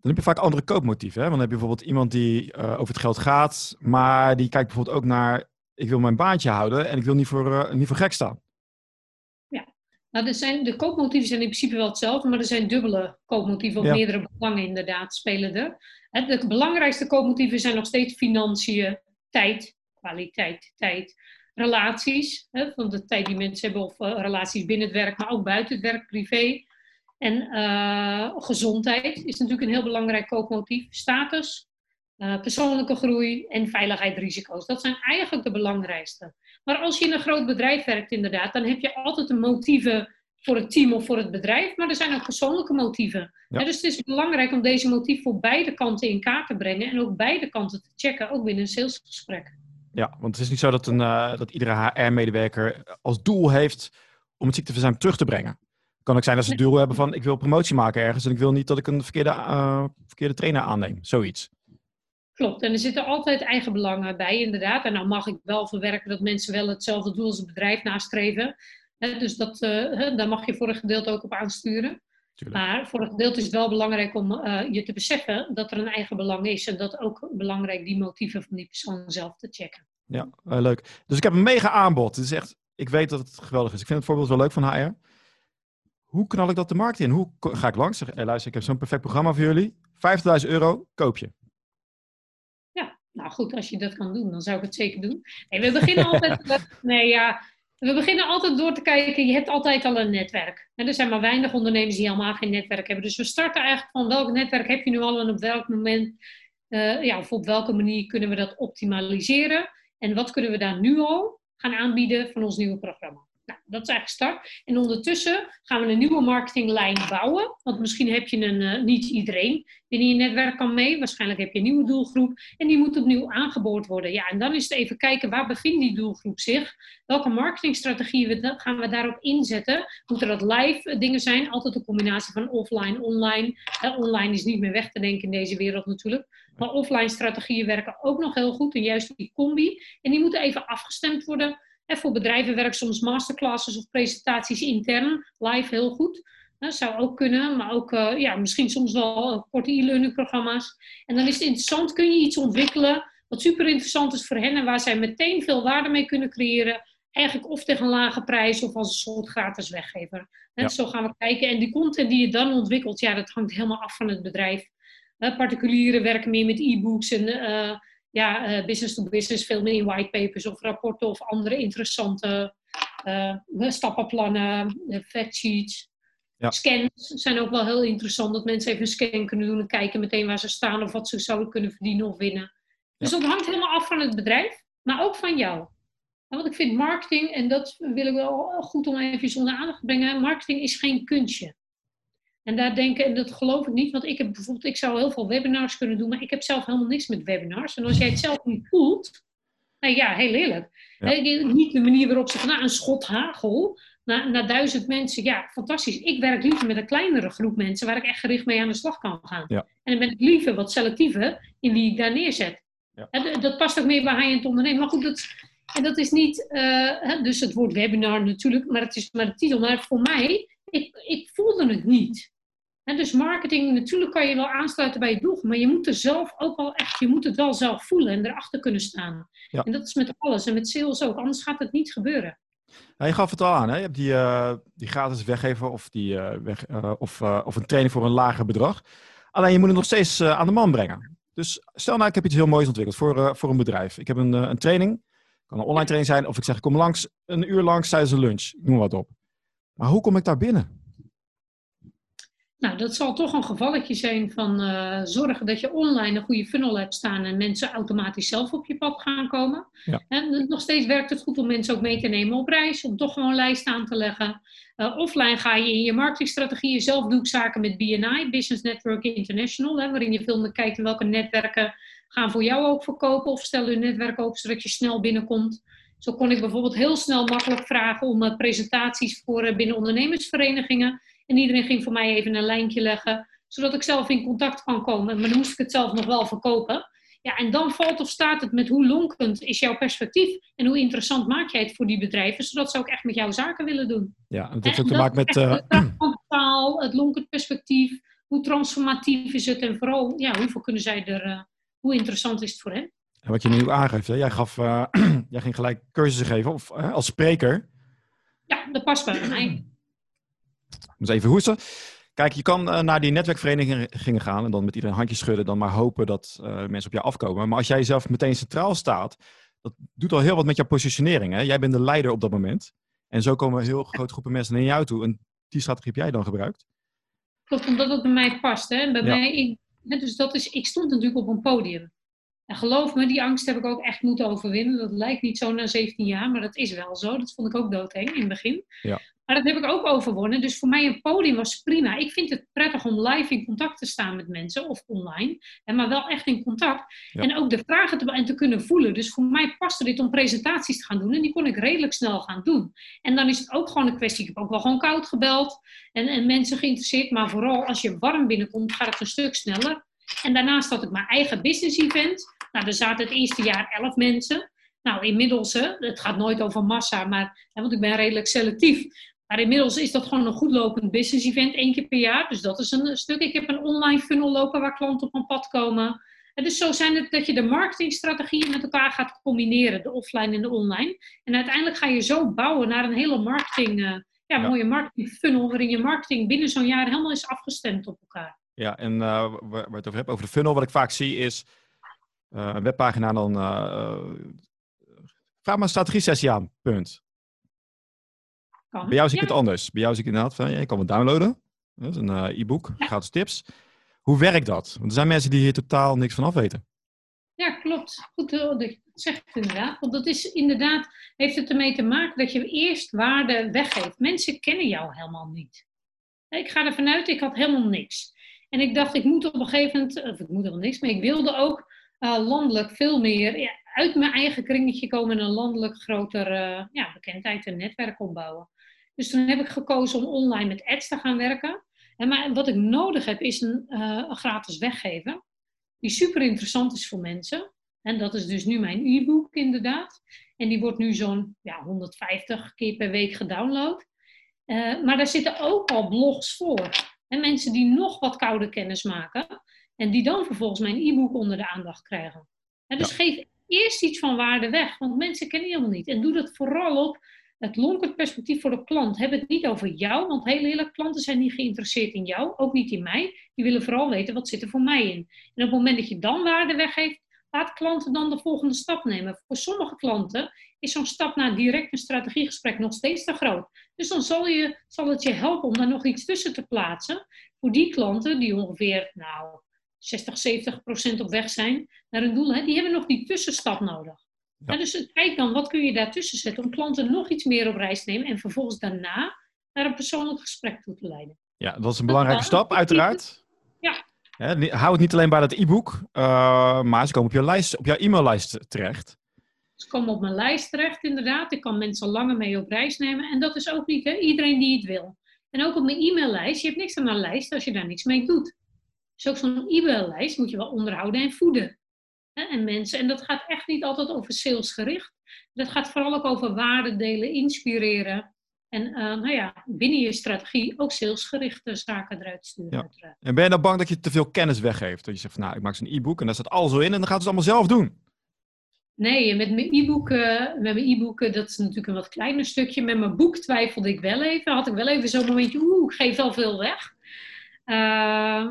Dan heb je vaak andere koopmotieven. Hè? Want dan heb je bijvoorbeeld iemand die uh, over het geld gaat, maar die kijkt bijvoorbeeld ook naar, ik wil mijn baantje houden en ik wil niet voor, uh, niet voor gek staan. Nou, er zijn, de koopmotieven zijn in principe wel hetzelfde, maar er zijn dubbele koopmotieven of meerdere belangen inderdaad spelen er. De belangrijkste koopmotieven zijn nog steeds financiën, tijd, kwaliteit, tijd, relaties, hè, van de tijd die mensen hebben of uh, relaties binnen het werk, maar ook buiten het werk, privé. En uh, gezondheid is natuurlijk een heel belangrijk koopmotief. Status, uh, persoonlijke groei en veiligheidrisico's. Dat zijn eigenlijk de belangrijkste. Maar als je in een groot bedrijf werkt, inderdaad, dan heb je altijd een motieven voor het team of voor het bedrijf, maar er zijn ook persoonlijke motieven. Ja. dus het is belangrijk om deze motief voor beide kanten in kaart te brengen en ook beide kanten te checken, ook binnen een salesgesprek. Ja, want het is niet zo dat, een, uh, dat iedere HR-medewerker als doel heeft om het ziekteverzuim terug te brengen. Het kan ook zijn dat ze het doel hebben van ik wil promotie maken ergens en ik wil niet dat ik een verkeerde, uh, verkeerde trainer aanneem. Zoiets. Klopt, en er zitten altijd eigen belangen bij, inderdaad. En nou mag ik wel verwerken dat mensen wel hetzelfde doel als het bedrijf nastreven. dus dat, uh, daar mag je voor een gedeelte ook op aansturen. Maar voor een gedeelte is het wel belangrijk om uh, je te beseffen dat er een eigen belang is. En dat ook belangrijk die motieven van die persoon zelf te checken. Ja, uh, leuk. Dus ik heb een mega aanbod. Het is echt, ik weet dat het geweldig is. Ik vind het voorbeeld wel leuk van HR. Hoe knal ik dat de markt in? Hoe ga ik langs? Zeg, hey, luister, ik heb zo'n perfect programma voor jullie. 50.000 euro, koop je. Nou goed, als je dat kan doen, dan zou ik het zeker doen. Nee, we beginnen altijd. nee, ja, we beginnen altijd door te kijken. Je hebt altijd al een netwerk. En er zijn maar weinig ondernemers die helemaal geen netwerk hebben. Dus we starten eigenlijk van welk netwerk heb je nu al en op welk moment, uh, ja, of op welke manier kunnen we dat optimaliseren? En wat kunnen we daar nu al gaan aanbieden van ons nieuwe programma? Nou, dat is eigenlijk start. En ondertussen gaan we een nieuwe marketinglijn bouwen. Want misschien heb je een, uh, niet iedereen binnen je netwerk kan mee. Waarschijnlijk heb je een nieuwe doelgroep. En die moet opnieuw aangeboord worden. Ja, en dan is het even kijken, waar bevindt die doelgroep zich? Welke marketingstrategieën gaan we daarop inzetten? Moeten dat live eh, dingen zijn? Altijd een combinatie van offline, online. online is niet meer weg te denken in deze wereld natuurlijk. Maar offline strategieën werken ook nog heel goed. En juist die combi. En die moeten even afgestemd worden en voor bedrijven werken soms masterclasses of presentaties intern, live heel goed. Dat zou ook kunnen, maar ook uh, ja, misschien soms wel korte e-learning programma's. En dan is het interessant, kun je iets ontwikkelen wat super interessant is voor hen en waar zij meteen veel waarde mee kunnen creëren. Eigenlijk of tegen een lage prijs of als een soort gratis weggever. Ja. Zo gaan we kijken. En die content die je dan ontwikkelt, ja, dat hangt helemaal af van het bedrijf. particulieren werken meer met e-books en uh, ja, uh, business to business, veel meer in whitepapers of rapporten of andere interessante uh, stappenplannen, uh, factsheets. Ja. Scans zijn ook wel heel interessant, dat mensen even een scan kunnen doen en kijken meteen waar ze staan of wat ze zouden kunnen verdienen of winnen. Dus dat hangt helemaal af van het bedrijf, maar ook van jou. want ik vind marketing, en dat wil ik wel goed om even onder aandacht te brengen, marketing is geen kunstje. En daar denken, en dat geloof ik niet, want ik heb bijvoorbeeld, ik zou heel veel webinars kunnen doen, maar ik heb zelf helemaal niks met webinars. En als jij het zelf niet voelt, nou ja, heel eerlijk. Niet de manier waarop ze van nou, een schot hagel naar, naar duizend mensen, ja, fantastisch. Ik werk liever met een kleinere groep mensen waar ik echt gericht mee aan de slag kan gaan. Ja. En dan ben ik liever wat selectiever in wie ik daar neerzet. Ja. dat past ook meer bij high-end ondernemen. Maar goed, dat, en dat is niet, uh, dus het woord webinar natuurlijk, maar het is maar de titel. Maar voor mij, ik, ik voelde het niet. En dus marketing, natuurlijk kan je wel aansluiten bij je doel, maar je moet er zelf ook wel echt, je moet het wel zelf voelen en erachter kunnen staan. Ja. En dat is met alles en met sales ook, anders gaat het niet gebeuren. Nou, je gaf het al aan, hè? je hebt die, uh, die gratis weggever of, die, uh, weg, uh, of, of een training voor een lager bedrag. Alleen je moet het nog steeds aan de man brengen. Dus stel nou, ik heb iets heel moois ontwikkeld voor, voor een bedrijf. Ik heb een, een training, kan een online training zijn, of ik zeg ik kom langs een uur langs tijdens een lunch, noem wat op. Maar hoe kom ik daar binnen? Nou, dat zal toch een gevalletje zijn van uh, zorgen dat je online een goede funnel hebt staan en mensen automatisch zelf op je pad gaan komen. Ja. En nog steeds werkt het goed om mensen ook mee te nemen op reis, om toch gewoon een lijst aan te leggen. Uh, offline ga je in je marketingstrategieën zelf doe ik zaken met BNI, Business Network International, hè, waarin je veel meer kijkt in welke netwerken gaan voor jou ook verkopen of stel je netwerk open zodat je snel binnenkomt. Zo kon ik bijvoorbeeld heel snel makkelijk vragen om uh, presentaties voor binnen ondernemersverenigingen. En iedereen ging voor mij even een lijntje leggen, zodat ik zelf in contact kan komen. Maar dan moest ik het zelf nog wel verkopen. Ja, en dan valt of staat het met hoe lonkend is jouw perspectief en hoe interessant maak jij het voor die bedrijven, zodat ze ook echt met jouw zaken willen doen. Ja, dat heeft ook te maken met... Uh... Het taal, het lonkend perspectief, hoe transformatief is het en vooral, ja, hoeveel kunnen zij er, uh, hoe interessant is het voor hen? En wat je nu aangeeft, hè? Jij, gaf, uh, jij ging gelijk cursussen geven of, als spreker. Ja, dat past bij mij. Dus even hoesten. Kijk, je kan uh, naar die netwerkverenigingen gaan en dan met iedereen handjes schudden, dan maar hopen dat uh, mensen op jou afkomen. Maar als jij zelf meteen centraal staat, dat doet al heel wat met jouw positionering. Hè? Jij bent de leider op dat moment. En zo komen heel grote groepen mensen naar jou toe. En die strategie heb jij dan gebruikt? Klopt, omdat het bij mij past. Hè? Bij mij, ik, dus dat is, ik stond natuurlijk op een podium. En geloof me, die angst heb ik ook echt moeten overwinnen. Dat lijkt niet zo na 17 jaar, maar dat is wel zo. Dat vond ik ook doodeng in het begin. Ja. Maar dat heb ik ook overwonnen. Dus voor mij een podium was prima. Ik vind het prettig om live in contact te staan met mensen of online. Maar wel echt in contact. En ook de vragen te, en te kunnen voelen. Dus voor mij paste dit om presentaties te gaan doen. En die kon ik redelijk snel gaan doen. En dan is het ook gewoon een kwestie. Ik heb ook wel gewoon koud gebeld. En, en mensen geïnteresseerd. Maar vooral als je warm binnenkomt, gaat het een stuk sneller. En daarnaast had ik mijn eigen business event. Nou, er zaten het eerste jaar elf mensen. Nou, inmiddels, het gaat nooit over massa, maar, want ik ben redelijk selectief. Maar inmiddels is dat gewoon een goed lopend business event, één keer per jaar. Dus dat is een stuk. Ik heb een online funnel lopen waar klanten op mijn pad komen. En dus zo zijn het dat je de marketingstrategieën met elkaar gaat combineren, de offline en de online. En uiteindelijk ga je zo bouwen naar een hele marketing, uh, ja, mooie marketing funnel, waarin je marketing binnen zo'n jaar helemaal is afgestemd op elkaar. Ja, en uh, waar we het over hebben, over de funnel, wat ik vaak zie is uh, een webpagina dan. vraag maar een strategie sessie aan, punt. Bij jou zie ik het anders. Bij jou zie ik inderdaad van, je kan het downloaden. Dat is een uh, e-book, gratis tips. Hoe werkt dat? Want er zijn mensen die hier totaal niks van af weten. Ja, klopt. Goed eh, dat je zegt inderdaad. Want dat is inderdaad, heeft het ermee te maken dat je eerst waarde weggeeft. Mensen kennen jou helemaal niet. Ik ga ervan uit, ik had helemaal niks. En ik dacht, ik moet op een gegeven moment, of ik moet wel niks, maar ik wilde ook uh, landelijk veel meer uit mijn eigen kringetje komen en een landelijk groter uh, ja, bekendheid en netwerk opbouwen. Dus toen heb ik gekozen om online met ads te gaan werken. En maar wat ik nodig heb is een, een gratis weggever, die super interessant is voor mensen. En dat is dus nu mijn e-book inderdaad. En die wordt nu zo'n ja, 150 keer per week gedownload. Maar daar zitten ook al blogs voor. En mensen die nog wat koude kennis maken. En die dan vervolgens mijn e-book onder de aandacht krijgen. En dus ja. geef eerst iets van waarde weg. Want mensen kennen je helemaal niet. En doe dat vooral op het lonkend perspectief voor de klant. Heb het niet over jou. Want heel eerlijk, klanten zijn niet geïnteresseerd in jou. Ook niet in mij. Die willen vooral weten wat zit er voor mij in. En op het moment dat je dan waarde weggeeft. Laat klanten dan de volgende stap nemen. Voor sommige klanten is zo'n stap naar direct een strategiegesprek nog steeds te groot. Dus dan zal, je, zal het je helpen om daar nog iets tussen te plaatsen. Voor die klanten die ongeveer, nou, 60, 70 procent op weg zijn naar hun doel, hè, die hebben nog die tussenstap nodig. Ja. dus kijk dan, wat kun je daartussen zetten om klanten nog iets meer op reis te nemen en vervolgens daarna naar een persoonlijk gesprek toe te leiden. Ja, dat is een belangrijke stap, uiteraard. Ja. He, hou het niet alleen bij dat e-book, uh, maar ze komen op, je lijst, op jouw e-maillijst terecht. Ze komen op mijn lijst terecht, inderdaad. Ik kan mensen langer mee op reis nemen. En dat is ook niet hè, iedereen die het wil. En ook op mijn e-maillijst. Je hebt niks aan een lijst als je daar niks mee doet. Dus ook zo'n e-maillijst moet je wel onderhouden en voeden. En mensen, en dat gaat echt niet altijd over salesgericht. Dat gaat vooral ook over waarde delen, inspireren. En uh, nou ja, binnen je strategie ook salesgerichte zaken eruit sturen. Ja. En ben je dan bang dat je te veel kennis weggeeft? Dat je zegt van nou, ik maak zo'n e-book en daar staat alles zo in en dan gaat het allemaal zelf doen. Nee, met mijn e-boeken, met mijn e-boeken, dat is natuurlijk een wat kleiner stukje. Met mijn boek twijfelde ik wel even. Had ik wel even zo'n momentje, oeh, ik geef wel veel weg. Uh,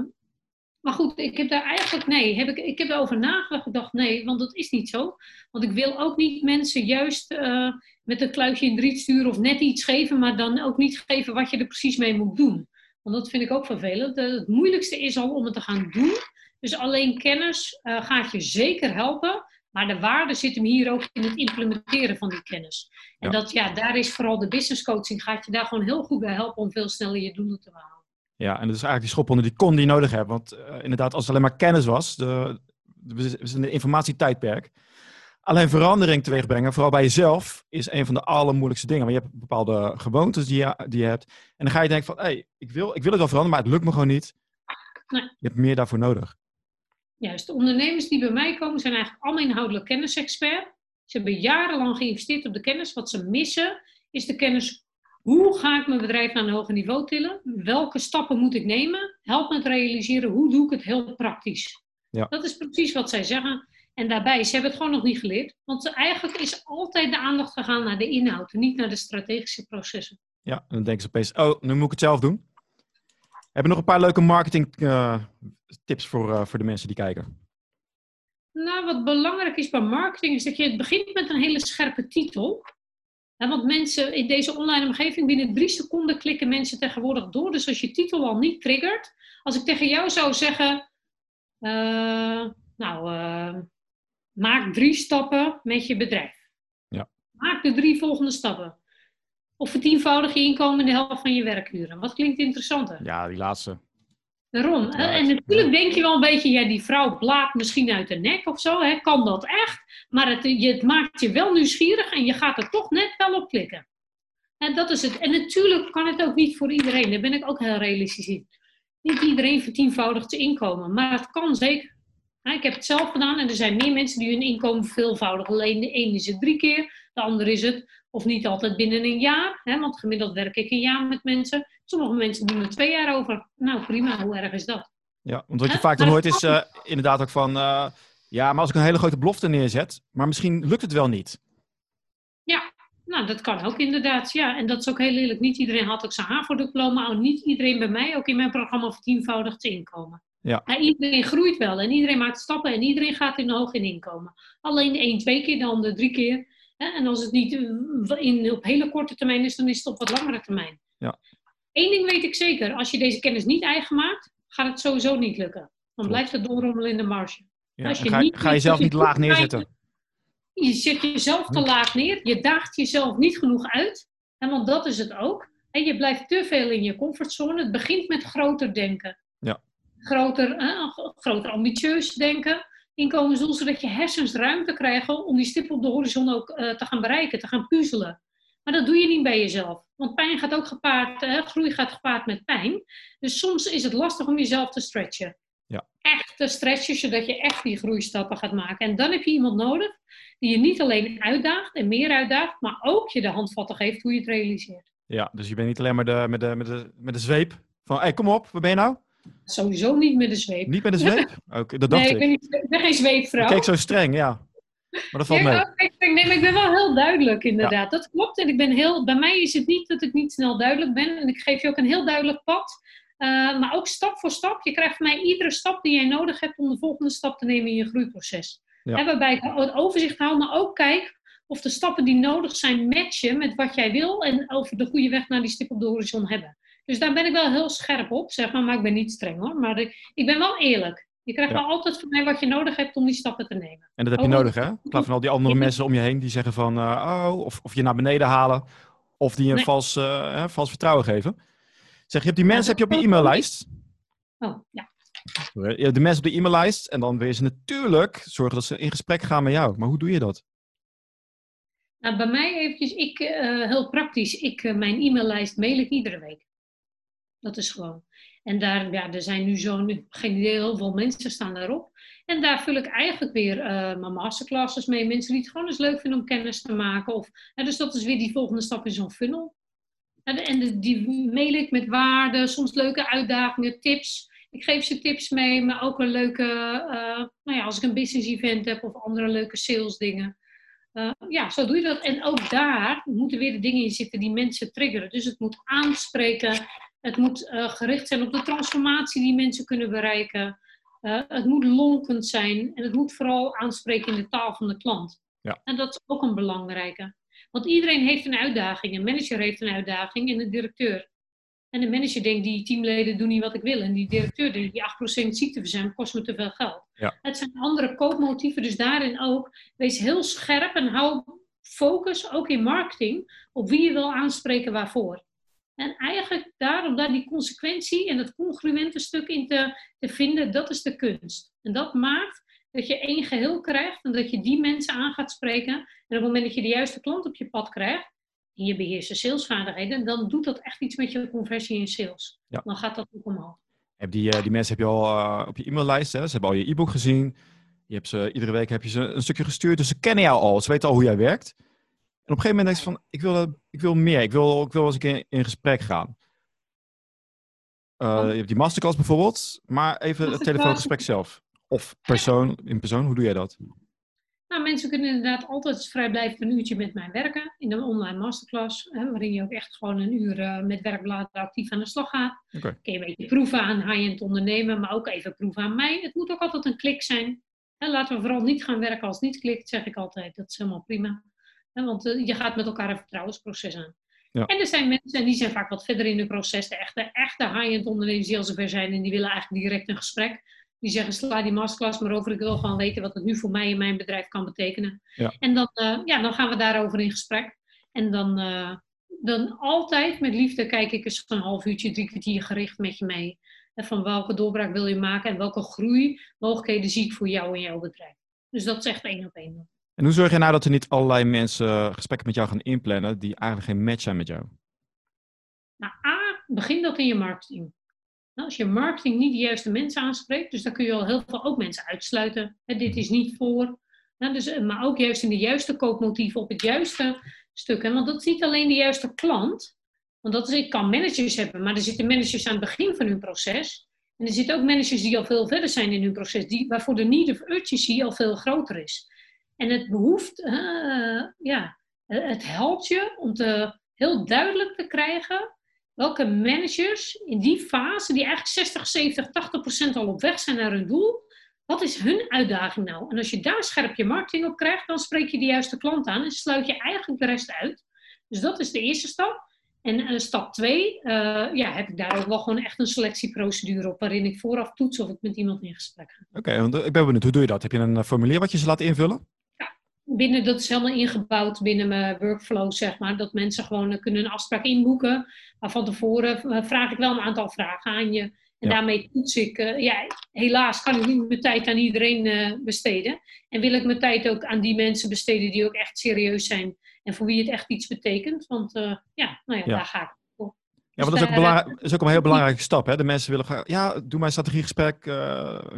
maar goed, ik heb daar eigenlijk, nee, heb ik, ik heb erover nagedacht. Nee, want dat is niet zo. Want ik wil ook niet mensen juist uh, met een kluitje in driet sturen of net iets geven, maar dan ook niet geven wat je er precies mee moet doen. Want dat vind ik ook vervelend. Het moeilijkste is al om het te gaan doen. Dus alleen kennis uh, gaat je zeker helpen. Maar de waarde zit hem hier ook in het implementeren van die kennis. En ja. dat, ja, daar is vooral de business coaching, gaat je daar gewoon heel goed bij helpen om veel sneller je doelen te behalen. Ja, en dat is eigenlijk die schop onder die kon die je nodig hebt. Want uh, inderdaad, als het alleen maar kennis was, de, we zijn een informatietijdperk. Alleen verandering teweeg brengen, vooral bij jezelf, is een van de allermoeilijkste dingen. Want je hebt bepaalde gewoontes die je, die je hebt. En dan ga je denken van, hé, hey, ik, wil, ik wil het wel veranderen, maar het lukt me gewoon niet. Nee. Je hebt meer daarvoor nodig. Juist, de ondernemers die bij mij komen zijn eigenlijk allemaal inhoudelijk kennisexpert. Ze hebben jarenlang geïnvesteerd op de kennis. Wat ze missen is de kennis hoe ga ik mijn bedrijf naar een hoger niveau tillen? Welke stappen moet ik nemen? Help me het realiseren. Hoe doe ik het heel praktisch? Ja. Dat is precies wat zij zeggen. En daarbij, ze hebben het gewoon nog niet geleerd. Want eigenlijk is altijd de aandacht gegaan naar de inhoud, niet naar de strategische processen. Ja, en dan denken ze opeens, oh, nu moet ik het zelf doen. Hebben nog een paar leuke marketing uh, tips voor, uh, voor de mensen die kijken? Nou, wat belangrijk is bij marketing is dat je het begint met een hele scherpe titel. Want mensen in deze online omgeving, binnen drie seconden klikken mensen tegenwoordig door. Dus als je titel al niet triggert, als ik tegen jou zou zeggen, uh, nou, uh, maak drie stappen met je bedrijf. Ja. Maak de drie volgende stappen. Of vertienvoudig je inkomen in de helft van je werkuren. Wat klinkt interessanter? Ja, die laatste. Daarom. Ja, en natuurlijk denk je wel een beetje, ja, die vrouw blaakt misschien uit de nek of zo. Hè? Kan dat echt? Maar het, je, het maakt je wel nieuwsgierig en je gaat er toch net wel op klikken. En dat is het. En natuurlijk kan het ook niet voor iedereen. Daar ben ik ook heel realistisch in. Niet iedereen vertienvoudigt zijn inkomen, maar het kan zeker. Ik heb het zelf gedaan en er zijn meer mensen die hun inkomen veelvoudigen. Alleen de ene is het drie keer, de andere is het of niet altijd binnen een jaar. Hè, want gemiddeld werk ik een jaar met mensen. Sommige mensen doen er twee jaar over. Nou prima, hoe erg is dat? Ja, want wat je vaak dan hoort is uh, inderdaad ook van... Uh, ja, maar als ik een hele grote belofte neerzet, maar misschien lukt het wel niet. Ja, nou dat kan ook inderdaad. Ja, en dat is ook heel eerlijk. Niet iedereen had ook zijn HAVO-diploma. Niet iedereen bij mij, ook in mijn programma, vertienvoudigd inkomen. Ja. ja. iedereen groeit wel en iedereen maakt stappen en iedereen gaat in hoog in inkomen. Alleen één, twee keer, de ander drie keer. En als het niet in, op hele korte termijn is, dan is het op wat langere termijn. Ja. Eén ding weet ik zeker. Als je deze kennis niet eigen maakt, gaat het sowieso niet lukken. Dan blijft het doorrommelen in de marge. Ja, Als je ga, niet ga wat niet je laag neerzetten. Je zet jezelf te laag neer. Je daagt jezelf niet genoeg uit. En want dat is het ook. En je blijft te veel in je comfortzone. Het begint met groter denken. Ja. Groter, eh, groter ambitieus denken. Inkomensdoel, zodat je hersens ruimte krijgen om die stip op de horizon ook eh, te gaan bereiken, te gaan puzzelen. Maar dat doe je niet bij jezelf. Want pijn gaat ook gepaard, eh, groei gaat gepaard met pijn. Dus soms is het lastig om jezelf te stretchen. Ja. Echt te stretchen, zodat je echt die groeistappen gaat maken. En dan heb je iemand nodig die je niet alleen uitdaagt en meer uitdaagt, maar ook je de handvatten geeft hoe je het realiseert. Ja, dus je bent niet alleen maar de, met, de, met, de, met de zweep van, hé, kom op, waar ben je nou? Sowieso niet met de zweep. Niet met de zweep? Oké, dat dacht nee, ik. ben, niet, ik ben geen zweepvrouw. Ik keek zo streng, ja. Maar dat valt mee. kijk, kijk, nee, maar ik ben wel heel duidelijk, inderdaad. Dat klopt. En ik ben heel, bij mij is het niet dat ik niet snel duidelijk ben. En ik geef je ook een heel duidelijk pad. Uh, maar ook stap voor stap. Je krijgt van mij iedere stap die jij nodig hebt om de volgende stap te nemen in je groeiproces. Ja. Hè, waarbij ik het overzicht hou, maar ook kijk of de stappen die nodig zijn matchen met wat jij wil. En over de goede weg naar die stip op de horizon hebben. Dus daar ben ik wel heel scherp op, zeg maar. Maar ik ben niet streng hoor. Maar ik, ik ben wel eerlijk. Je krijgt Ja. wel altijd van mij wat je nodig hebt om die stappen te nemen. En dat heb je Oh, nodig, hè? In plaats van al die andere mensen om je heen die zeggen van, eh, oh, of, of je naar beneden halen. Of die een Nee. vals, eh, vals vertrouwen geven. Zeg, je hebt die mensen heb je op je e-maillijst. Oh, ja. Je hebt de mensen op de e-maillijst. En dan wil je ze natuurlijk zorgen dat ze in gesprek gaan met jou. Maar hoe doe je dat? Nou, bij mij eventjes, ik, eh, heel praktisch, ik, mijn e-maillijst mail ik iedere week. Dat is gewoon. En daar, ja, er zijn nu zo'n, geen heel veel mensen staan daarop. En daar vul ik eigenlijk weer eh, mijn masterclasses mee. Mensen die het gewoon eens leuk vinden om kennis te maken. Of, dus dat is weer die volgende stap in zo'n funnel. En, die mail ik met waarden, soms leuke uitdagingen, tips. Ik geef ze tips mee, maar ook een leuke, eh, nou ja, als ik een business event heb of andere leuke sales dingen. Eh, ja, zo doe je dat. En ook daar moeten weer de dingen in zitten die mensen triggeren. Dus het moet aanspreken. Het moet eh, gericht zijn op de transformatie die mensen kunnen bereiken. Eh, het moet lonkend zijn. En het moet vooral aanspreken in de taal van de klant. Ja. En dat is ook een belangrijke. Want iedereen heeft een uitdaging. Een manager heeft een uitdaging en een directeur. En de manager denkt, die teamleden doen niet wat ik wil. En die directeur denkt, die 8% ziekteverzuim kost me te veel geld. Ja. Het zijn andere koopmotieven, dus daarin ook. Wees heel scherp en hou focus, ook in marketing, op wie je wil aanspreken waarvoor. En eigenlijk daarom daar die consequentie en het congruente stuk in te, te vinden, dat is de kunst. En dat maakt dat je één geheel krijgt en dat je die mensen aan gaat spreken. En op het moment dat je de juiste klant op je pad krijgt, en je beheerst de salesvaardigheden, dan doet dat echt iets met je conversie in sales. Ja. Dan gaat dat ook omhoog. Heb die, eh, die mensen heb je al eh, op je e-maillijst. Hè? Ze hebben al je e-book gezien. Je hebt ze, iedere week heb je ze een stukje gestuurd. Dus ze kennen jou al. Ze weten al hoe jij werkt. Op een gegeven moment denk je van, ik wil, ik wil meer. Ik wil, ik wil eens een keer in gesprek gaan. Eh, je hebt die masterclass bijvoorbeeld. Maar even het telefoongesprek zelf. Of persoon, in persoon. Hoe doe jij dat? Nou, mensen kunnen inderdaad altijd vrijblijvend een uurtje met mij werken in een online masterclass, hè, waarin je ook echt gewoon een uur eh, met werkbladen actief aan de slag gaat. Oké. Kun je een beetje proeven aan high-end ondernemen, maar ook even proeven aan mij. Het moet ook altijd een klik zijn. Hè, laten we vooral niet gaan werken als het niet klikt, zeg ik altijd. Dat is helemaal prima. Want eh, je gaat met elkaar een vertrouwensproces aan. Ja. En er zijn mensen, en die zijn vaak wat verder in het proces, de echte, echte high-end ondernemers die al zover zijn en die willen eigenlijk direct een gesprek. Die zeggen, sla die masterclass maar over. Ik wil gewoon weten wat het nu voor mij en mijn bedrijf kan betekenen. Ja. En dan, eh, ja, dan gaan we daarover in gesprek. En dan, eh, dan altijd met liefde kijk ik eens een half uurtje, drie kwartier gericht met je mee. En van welke doorbraak wil je maken en welke groeimogelijkheden zie ik voor jou en jouw bedrijf. Dus dat is echt één op één. En hoe zorg je nou dat er niet allerlei mensen gesprekken met jou gaan inplannen die eigenlijk geen match zijn met jou? Nou, A, begin dat in je marketing. Nou, als je marketing niet de juiste mensen aanspreekt, dus dan kun je al heel veel ook mensen uitsluiten. Hè, dit is niet voor. Nou, dus, eh, maar ook juist in de juiste koopmotieven op het juiste stuk. Hè, want dat is niet alleen de juiste klant. Want dat is, ik kan managers hebben, maar er zitten managers aan het begin van hun proces. En er zitten ook managers die al veel verder zijn in hun proces, die, waarvoor de need of urgency al veel groter is. En het behoeft, eh, ja, het helpt je om te, heel duidelijk te krijgen welke managers in die fase, die eigenlijk 60, 70, 80 procent al op weg zijn naar hun doel, wat is hun uitdaging nou? En als je daar scherp je marketing op krijgt, dan spreek je de juiste klant aan en sluit je eigenlijk de rest uit. Dus dat is de eerste stap. En stap twee, ja, heb ik daar ook wel gewoon echt een selectieprocedure op, waarin ik vooraf toets of ik met iemand in gesprek ga. Oké, want ik ben benieuwd, hoe doe je dat? Heb je een formulier wat je ze laat invullen? Binnen, dat is helemaal ingebouwd binnen mijn workflow, zeg maar. Dat mensen gewoon kunnen een afspraak inboeken. Maar van tevoren eh, vraag ik wel een aantal vragen aan je. En daarmee toets ik, uh, ja, helaas kan ik niet mijn tijd aan iedereen uh, besteden. En wil ik mijn tijd ook aan die mensen besteden die ook echt serieus zijn. En voor wie het echt iets betekent. Want ja, nou ja, daar ga ik voor. Ja, want dat is ook, dus is ook een heel belangrijke stap. Hè? De mensen willen graag, ja, doe mijn strategiegesprek.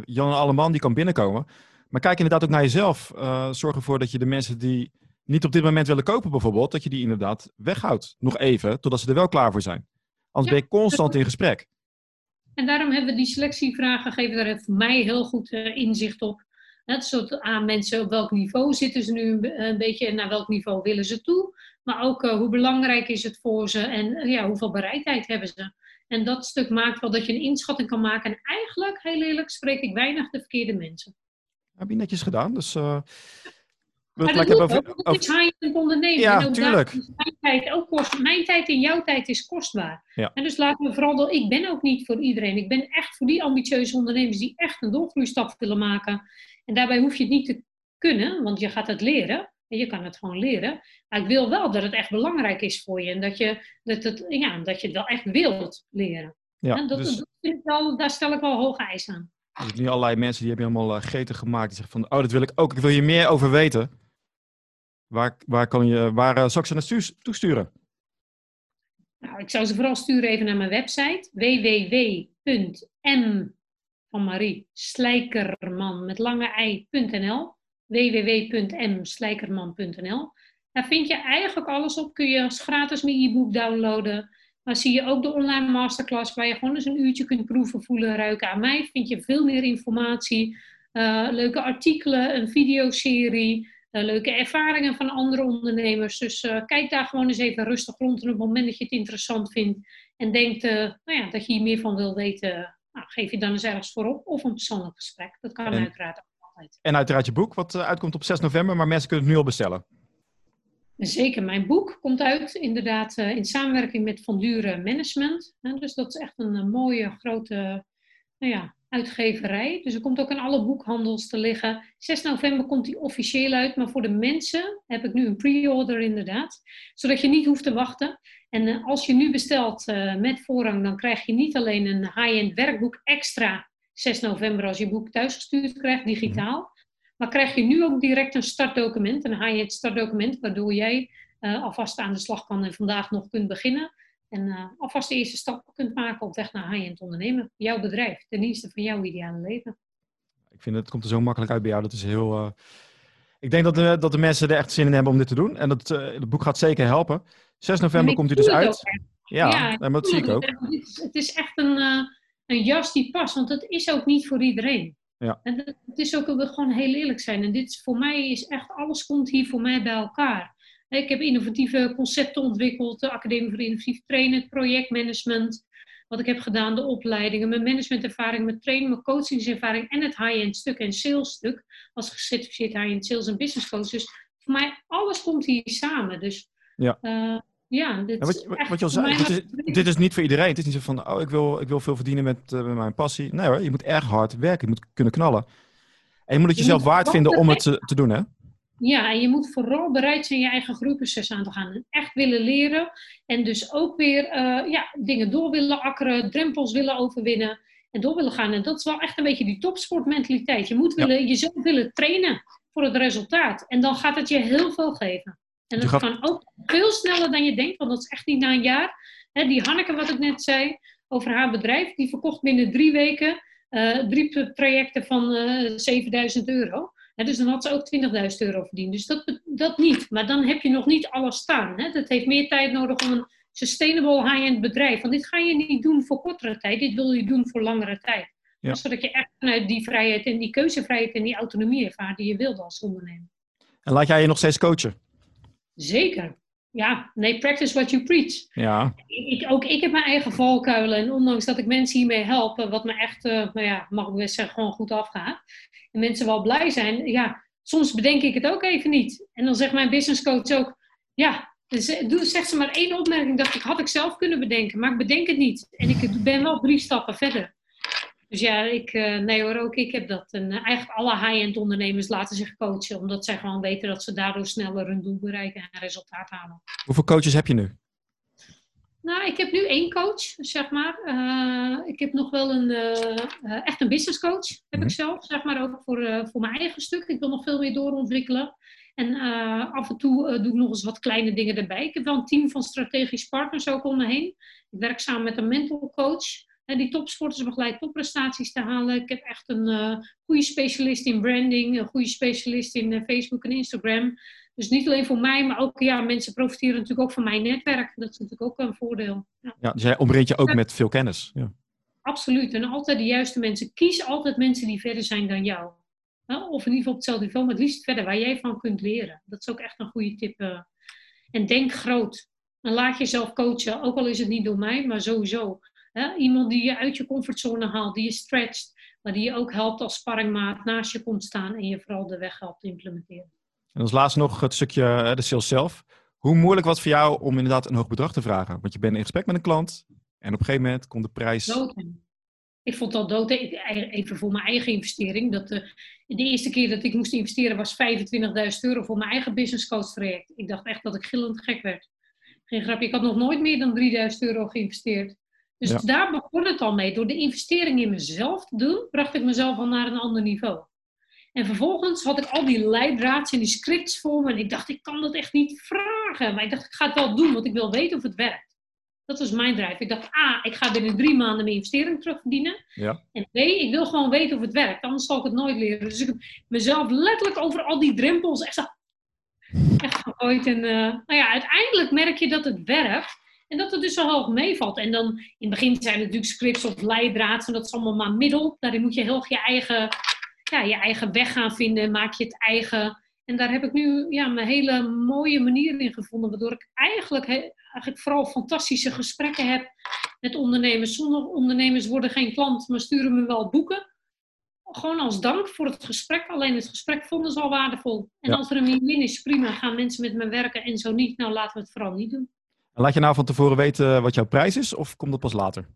Jan Alleman, die kan binnenkomen. Maar kijk inderdaad ook naar jezelf. Uh, zorg ervoor dat je de mensen die niet op dit moment willen kopen bijvoorbeeld, dat je die inderdaad weghoudt. Nog even, totdat ze er wel klaar voor zijn. Anders ben je constant in gesprek. En daarom hebben we die selectievragen, geven daar voor mij heel goed uh, inzicht op. Net zoals aan mensen op welk niveau zitten ze nu een beetje en naar welk niveau willen ze toe. Maar ook uh, hoe belangrijk is het voor ze en ja, hoeveel bereidheid hebben ze. En dat stuk maakt wel dat je een inschatting kan maken. En eigenlijk, heel eerlijk, spreek ik weinig de verkeerde mensen. Heb je netjes gedaan. Dus, uh, maar dat over, ook, high-end ondernemen. Ja, tuurlijk. Mijn tijd, ook kost, mijn tijd en jouw tijd is kostbaar. Ja. En dus laten we vooral... Ik ben ook niet voor iedereen. Ik ben echt voor die ambitieuze ondernemers die echt een doorgroeistap willen maken. En daarbij hoef je het niet te kunnen, want je gaat het leren. En je kan het gewoon leren. Maar ik wil wel dat het echt belangrijk is voor je. En dat je, dat het, ja, dat je het wel echt wilt leren. Ja, en dat, dus... dat vind ik wel, daar stel ik wel hoge eisen aan. Er zijn nu allerlei mensen die hebben helemaal uh, gretig gemaakt. Die zeggen van, oh, dat wil ik ook. Ik wil hier meer over weten. Waar, waar, kan je, waar uh, zou ik ze naartoe toesturen? Nou, ik zou ze vooral sturen even naar mijn website. www.m van Marie Slijkerman met lange ei.nl www.mslijkerman.nl Daar vind je eigenlijk alles op. Kun je als gratis mijn e-book downloaden. Maar zie je ook de online masterclass waar je gewoon eens een uurtje kunt proeven, voelen, ruiken. Aan mij vind je veel meer informatie, uh, leuke artikelen, een videoserie, uh, leuke ervaringen van andere ondernemers. Dus uh, kijk daar gewoon eens even rustig rond. En op het moment dat je het interessant vindt en denkt nou ja, dat je hier meer van wil weten, nou, geef je dan eens ergens voor op. Of een persoonlijk gesprek. Dat kan uiteraard altijd. En uiteraard je boek, wat uitkomt op 6 november, maar mensen kunnen het nu al bestellen. Zeker, mijn boek komt uit inderdaad uh, in samenwerking met Van Dure Management. dus dat is echt een, een mooie grote nou ja, uitgeverij. Dus er komt ook in alle boekhandels te liggen. 6 november komt die officieel uit, maar voor de mensen heb ik nu een pre-order inderdaad. Zodat je niet hoeft te wachten. En uh, als je nu bestelt met voorrang, dan krijg je niet alleen een high-end werkboek extra 6 november als je boek thuisgestuurd krijgt, digitaal. Maar krijg je nu ook direct een startdocument, een high-end startdocument, waardoor jij uh, alvast aan de slag kan en vandaag nog kunt beginnen. En uh, alvast de eerste stap kunt maken op weg naar high-end ondernemen. Jouw bedrijf, ten dienste van jouw ideale leven. Ik vind het komt er zo makkelijk uit bij jou. Dat is heel. Uh... Ik denk dat de, dat de mensen er echt zin in hebben om dit te doen. En dat, het boek gaat zeker helpen. 6 november komt hij dus uit. Ja, ja dat zie ik ook. Het is, het is echt een, een jas die past, want het is ook niet voor iedereen. Ja. En het is ook, we gewoon heel eerlijk zijn. En dit is, voor mij is echt, alles komt hier voor mij bij elkaar. Ik heb innovatieve concepten ontwikkeld, de Academie voor Innovatief Trainen, het projectmanagement, wat ik heb gedaan, de opleidingen, mijn managementervaring, mijn training, mijn coachingservaring en het high-end stuk en sales stuk, als gecertificeerd high-end sales en business coach. Dus voor mij, alles komt hier samen. Dus ja. Uh, ja, dit, wat, wat je al zei, dit is, dit is, niet voor iedereen. Het is niet zo van, oh, ik wil, ik wil veel verdienen met, uh, met mijn passie. Nee hoor, je moet erg hard werken. Je moet kunnen knallen. En je moet het jezelf waard vinden om het te, te, doen, hè? Ja, en je moet vooral bereid zijn je eigen groeiproces aan te gaan. En echt willen leren. En dus ook weer uh, ja, dingen door willen akkeren, drempels willen overwinnen. En door willen gaan. En dat is wel echt een beetje die topsportmentaliteit. Je moet willen, ja. jezelf willen trainen voor het resultaat. En dan gaat het je heel veel geven. En dat gaat... kan ook veel sneller dan je denkt, want dat is echt niet na een jaar. die Hanneke, wat ik net zei, over haar bedrijf, die verkocht binnen drie weken uh, drie trajecten van uh, eh, 7000 euro. dus dan had ze ook 20.000 euro verdiend. Dus dat, dat niet. Maar dan heb je nog niet alles staan. Hè. Dat heeft meer tijd nodig om een sustainable high-end bedrijf. Want dit ga je niet doen voor kortere tijd. Dit wil je doen voor langere tijd. Ja. Zodat je echt vanuit die vrijheid en die keuzevrijheid en die autonomie ervaart die je wilde als ondernemer. En laat jij je nog steeds coachen? Zeker. Ja, nee, practice what you preach. Ja. Ik, ook ik heb mijn eigen valkuilen. En ondanks dat ik mensen hiermee help, wat me echt, uh, nou ja, mag ik best zeggen, gewoon goed afgaat. En mensen wel blij zijn. Ja, soms bedenk ik het ook even niet. En dan zegt mijn business coach ook, ja, eh, doe, zegt ze maar één opmerking, dacht ik, had ik zelf kunnen bedenken, maar ik bedenk het niet. En ik ben wel drie stappen verder. Dus ja, ik, eh, nee hoor, ook ik heb dat. En eh, eigenlijk alle high-end ondernemers laten zich coachen, omdat zij gewoon weten dat ze daardoor sneller hun doel bereiken en resultaat halen. Hoeveel coaches heb je nu? Nou, ik heb nu één coach, zeg maar. Uh, ik heb nog wel een, uh, echt een business coach, heb ik mhm. zelf, zeg maar, ook voor, voor mijn eigen stuk. Ik wil nog veel meer doorontwikkelen. En af en toe doe ik nog eens wat kleine dingen erbij. Ik heb wel een team van strategisch partners ook om me heen. Ik werk samen met een mental coach. Die topsporters begeleidt topprestaties te halen. Ik heb echt een goede specialist in branding, een goede specialist in Facebook en Instagram. Dus niet alleen voor mij, maar ook ja, mensen profiteren natuurlijk ook van mijn netwerk. Dat is natuurlijk ook een voordeel. Ja, ja dus jij omringt je ook met veel kennis. Ja. Absoluut. En altijd de juiste mensen. Kies altijd mensen die verder zijn dan jou. Of in ieder geval op hetzelfde niveau, maar het liefst verder waar jij van kunt leren. Dat is ook echt een goede tip. Eh. En denk groot. En laat jezelf coachen, ook al is het niet door mij, maar sowieso. Iemand die je uit je comfortzone haalt, die je stretcht, maar die je ook helpt als sparringmaat naast je komt staan en je vooral de weg helpt implementeren. En als laatste nog het stukje eh, de sales zelf. Hoe moeilijk was het voor jou om inderdaad een hoog bedrag te vragen? Want je bent in gesprek met een klant en op een gegeven moment komt de prijs... Ik vond dat dood. Even voor mijn eigen investering. Dat de, de eerste keer dat ik moest investeren was 25.000 euro voor mijn eigen business coach traject. Ik dacht echt dat ik gillend gek werd. Geen grapje. Ik had nog nooit meer dan 3000 euro geïnvesteerd. Dus daar begon het al mee. Door de investering in mezelf te doen, bracht ik mezelf al naar een ander niveau. En vervolgens had ik al die leidraads en die scripts voor me. En ik dacht, ik kan dat echt niet vragen. Maar ik dacht, ik ga het wel doen, want ik wil weten of het werkt. Dat was mijn drijf. Ik dacht, A, ik ga binnen drie maanden mijn investering terugverdienen. Ja. En B, ik wil gewoon weten of het werkt. Anders zal ik het nooit leren. Dus ik heb mezelf letterlijk over al die drempels echt, echt gegooid. En uh, nou ja, uiteindelijk merk je dat het werkt. En dat het dus zo hoog meevalt. En dan in het begin zijn het natuurlijk scripts of leidraads. En dat is allemaal maar middel. Daarin moet je heel je eigen ja, je eigen weg gaan vinden, maak je het eigen. En daar heb ik nu ja, mijn hele mooie manier in gevonden, waardoor ik eigenlijk, eigenlijk vooral fantastische gesprekken heb met ondernemers. Sommige ondernemers worden geen klant, maar sturen me wel boeken. Gewoon als dank voor het gesprek. Alleen het gesprek vonden ze al waardevol. En als er een win-win is, prima, gaan mensen met me werken. En zo niet, nou laten we het vooral niet doen. Laat je nou van tevoren weten wat jouw prijs is, of komt dat pas later?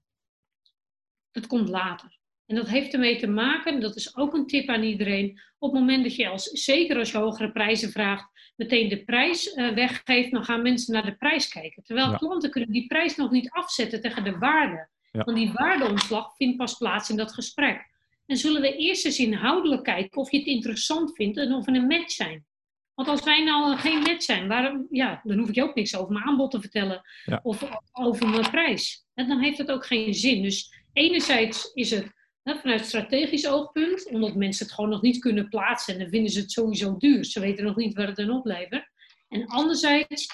Het komt later. En dat heeft ermee te maken, dat is ook een tip aan iedereen, op het moment dat je als, zeker als je hogere prijzen vraagt, meteen de prijs uh, weggeeft, dan gaan mensen naar de prijs kijken. Terwijl klanten kunnen die prijs nog niet afzetten tegen de waarde. Want die waardeomslag vindt pas plaats in dat gesprek. En zullen we eerst eens inhoudelijk kijken of je het interessant vindt en of we een match zijn. Want als wij nou geen match zijn, waarom, ja, dan hoef ik je ook niks over mijn aanbod te vertellen of over mijn prijs. En dan heeft het ook geen zin. Dus enerzijds is het vanuit strategisch oogpunt, omdat mensen het gewoon nog niet kunnen plaatsen en dan vinden ze het sowieso duur. Ze weten nog niet wat het dan oplevert. En anderzijds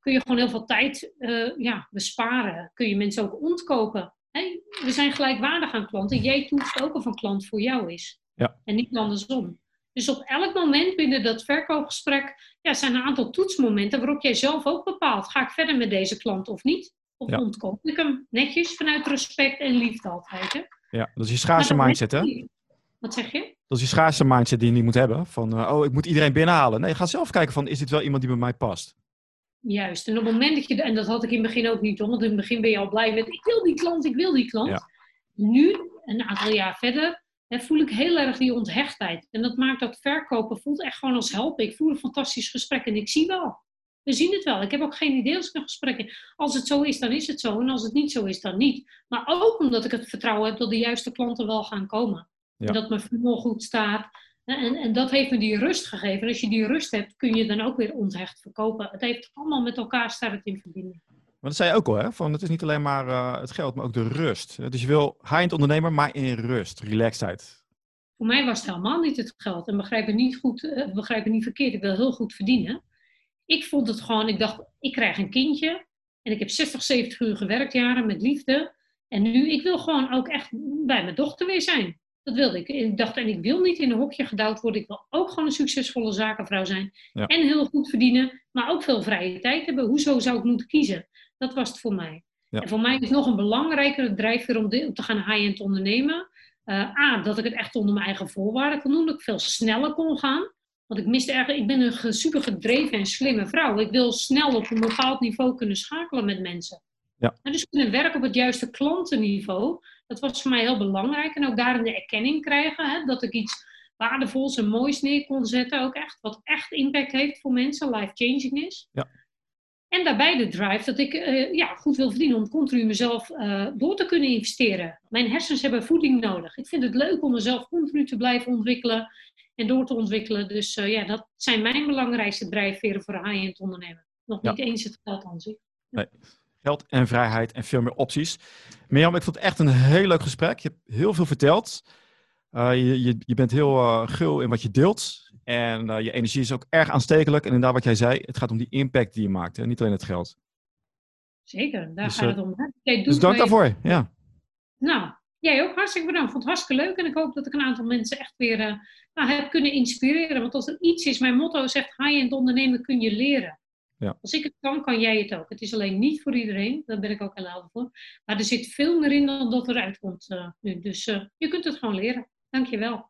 kun je gewoon heel veel tijd uh, ja, besparen. Kun je mensen ook ontkopen. Hey, we zijn gelijkwaardig aan klanten. Jij toetst ook of een klant voor jou is. Ja. En niet andersom. Dus op elk moment binnen dat verkoopgesprek ja, zijn een aantal toetsmomenten waarop jij zelf ook bepaalt: ga ik verder met deze klant of niet? Of ja. ontkoop ik hem netjes vanuit respect en liefde altijd. Hè? Ja, dat is je schaarse mindset, hè? Wat zeg je? Dat is je schaarse mindset die je niet moet hebben. Van, uh, oh, ik moet iedereen binnenhalen. Nee, ga zelf kijken van, is dit wel iemand die bij mij past? Juist. En op het moment dat je, en dat had ik in het begin ook niet, want in het begin ben je al blij met, ik wil die klant, ik wil die klant. Ja. Nu, een aantal jaar verder, voel ik heel erg die onthechtheid. En dat maakt dat verkopen voelt echt gewoon als helpen. Ik voel een fantastisch gesprek en ik zie wel. We zien het wel. Ik heb ook geen idee als ik een gesprek heb. Als het zo is, dan is het zo. En als het niet zo is, dan niet. Maar ook omdat ik het vertrouwen heb dat de juiste klanten wel gaan komen. En dat mijn funnel goed staat. En, en dat heeft me die rust gegeven. En als je die rust hebt, kun je dan ook weer onthecht verkopen. Het heeft allemaal met elkaar staat het in verbinding. Maar dat zei je ook al, hè? Van, het is niet alleen maar uh, het geld, maar ook de rust. Dus je wil high-end ondernemer, maar in rust, relaxedheid. Voor mij was het helemaal niet het geld. En begrijp me niet, goed, uh, begrijp me niet verkeerd. Ik wil heel goed verdienen. Ik vond het gewoon, ik dacht, ik krijg een kindje. En ik heb 60, 70 uur gewerkt jaren met liefde. En nu, ik wil gewoon ook echt bij mijn dochter weer zijn. Dat wilde ik. Ik dacht, en ik wil niet in een hokje gedouwd worden. Ik wil ook gewoon een succesvolle zakenvrouw zijn. En heel goed verdienen, maar ook veel vrije tijd hebben. Hoezo zou ik moeten kiezen? Dat was het voor mij. En voor mij is nog een belangrijkere drijfveer om, om te gaan high-end ondernemen. Uh, A, dat ik het echt onder mijn eigen voorwaarden kon doen. Dat ik veel sneller kon gaan. Want ik miste erg, ik ben een super gedreven en slimme vrouw. Ik wil snel op een bepaald niveau kunnen schakelen met mensen. Ja. En dus kunnen werken op het juiste klantenniveau. Dat was voor mij heel belangrijk. En ook daarin de erkenning krijgen. Hè, dat ik iets waardevols en moois neer kon zetten. Ook echt, wat echt impact heeft voor mensen, life-changing is. Ja. En daarbij de drive dat ik eh, ja, goed wil verdienen om continu mezelf uh, door te kunnen investeren. Mijn hersens hebben voeding nodig. Ik vind het leuk om mezelf continu te blijven ontwikkelen en door te ontwikkelen. Dus uh, ja, dat zijn mijn belangrijkste drijfveren voor high-end ondernemen. Nog niet eens het geld aan zich. Nee. Geld en vrijheid en veel meer opties. Mirjam, ik vond het echt een heel leuk gesprek. Je hebt heel veel verteld. Je, je, je bent heel gul in wat je deelt. En uh, je energie is ook erg aanstekelijk. En inderdaad, wat jij zei, het gaat om die impact die je maakt. Hè? Niet alleen het geld. Zeker, daar Dus, gaat eh, het om. Hè? Dus dank je- daarvoor. Ja. Nou, jij ook hartstikke bedankt. Vond het hartstikke leuk. En ik hoop dat ik een aantal mensen echt weer eh, nou, heb kunnen inspireren. Want als er iets is, mijn motto zegt, high-end ondernemen kun je leren. Ja. Als ik het kan, kan jij het ook. Het is alleen niet voor iedereen. Daar ben ik ook heel helder voor. Maar er zit veel meer in dan dat eruit komt eh, nu. Dus eh, je kunt het gewoon leren. Dankjewel.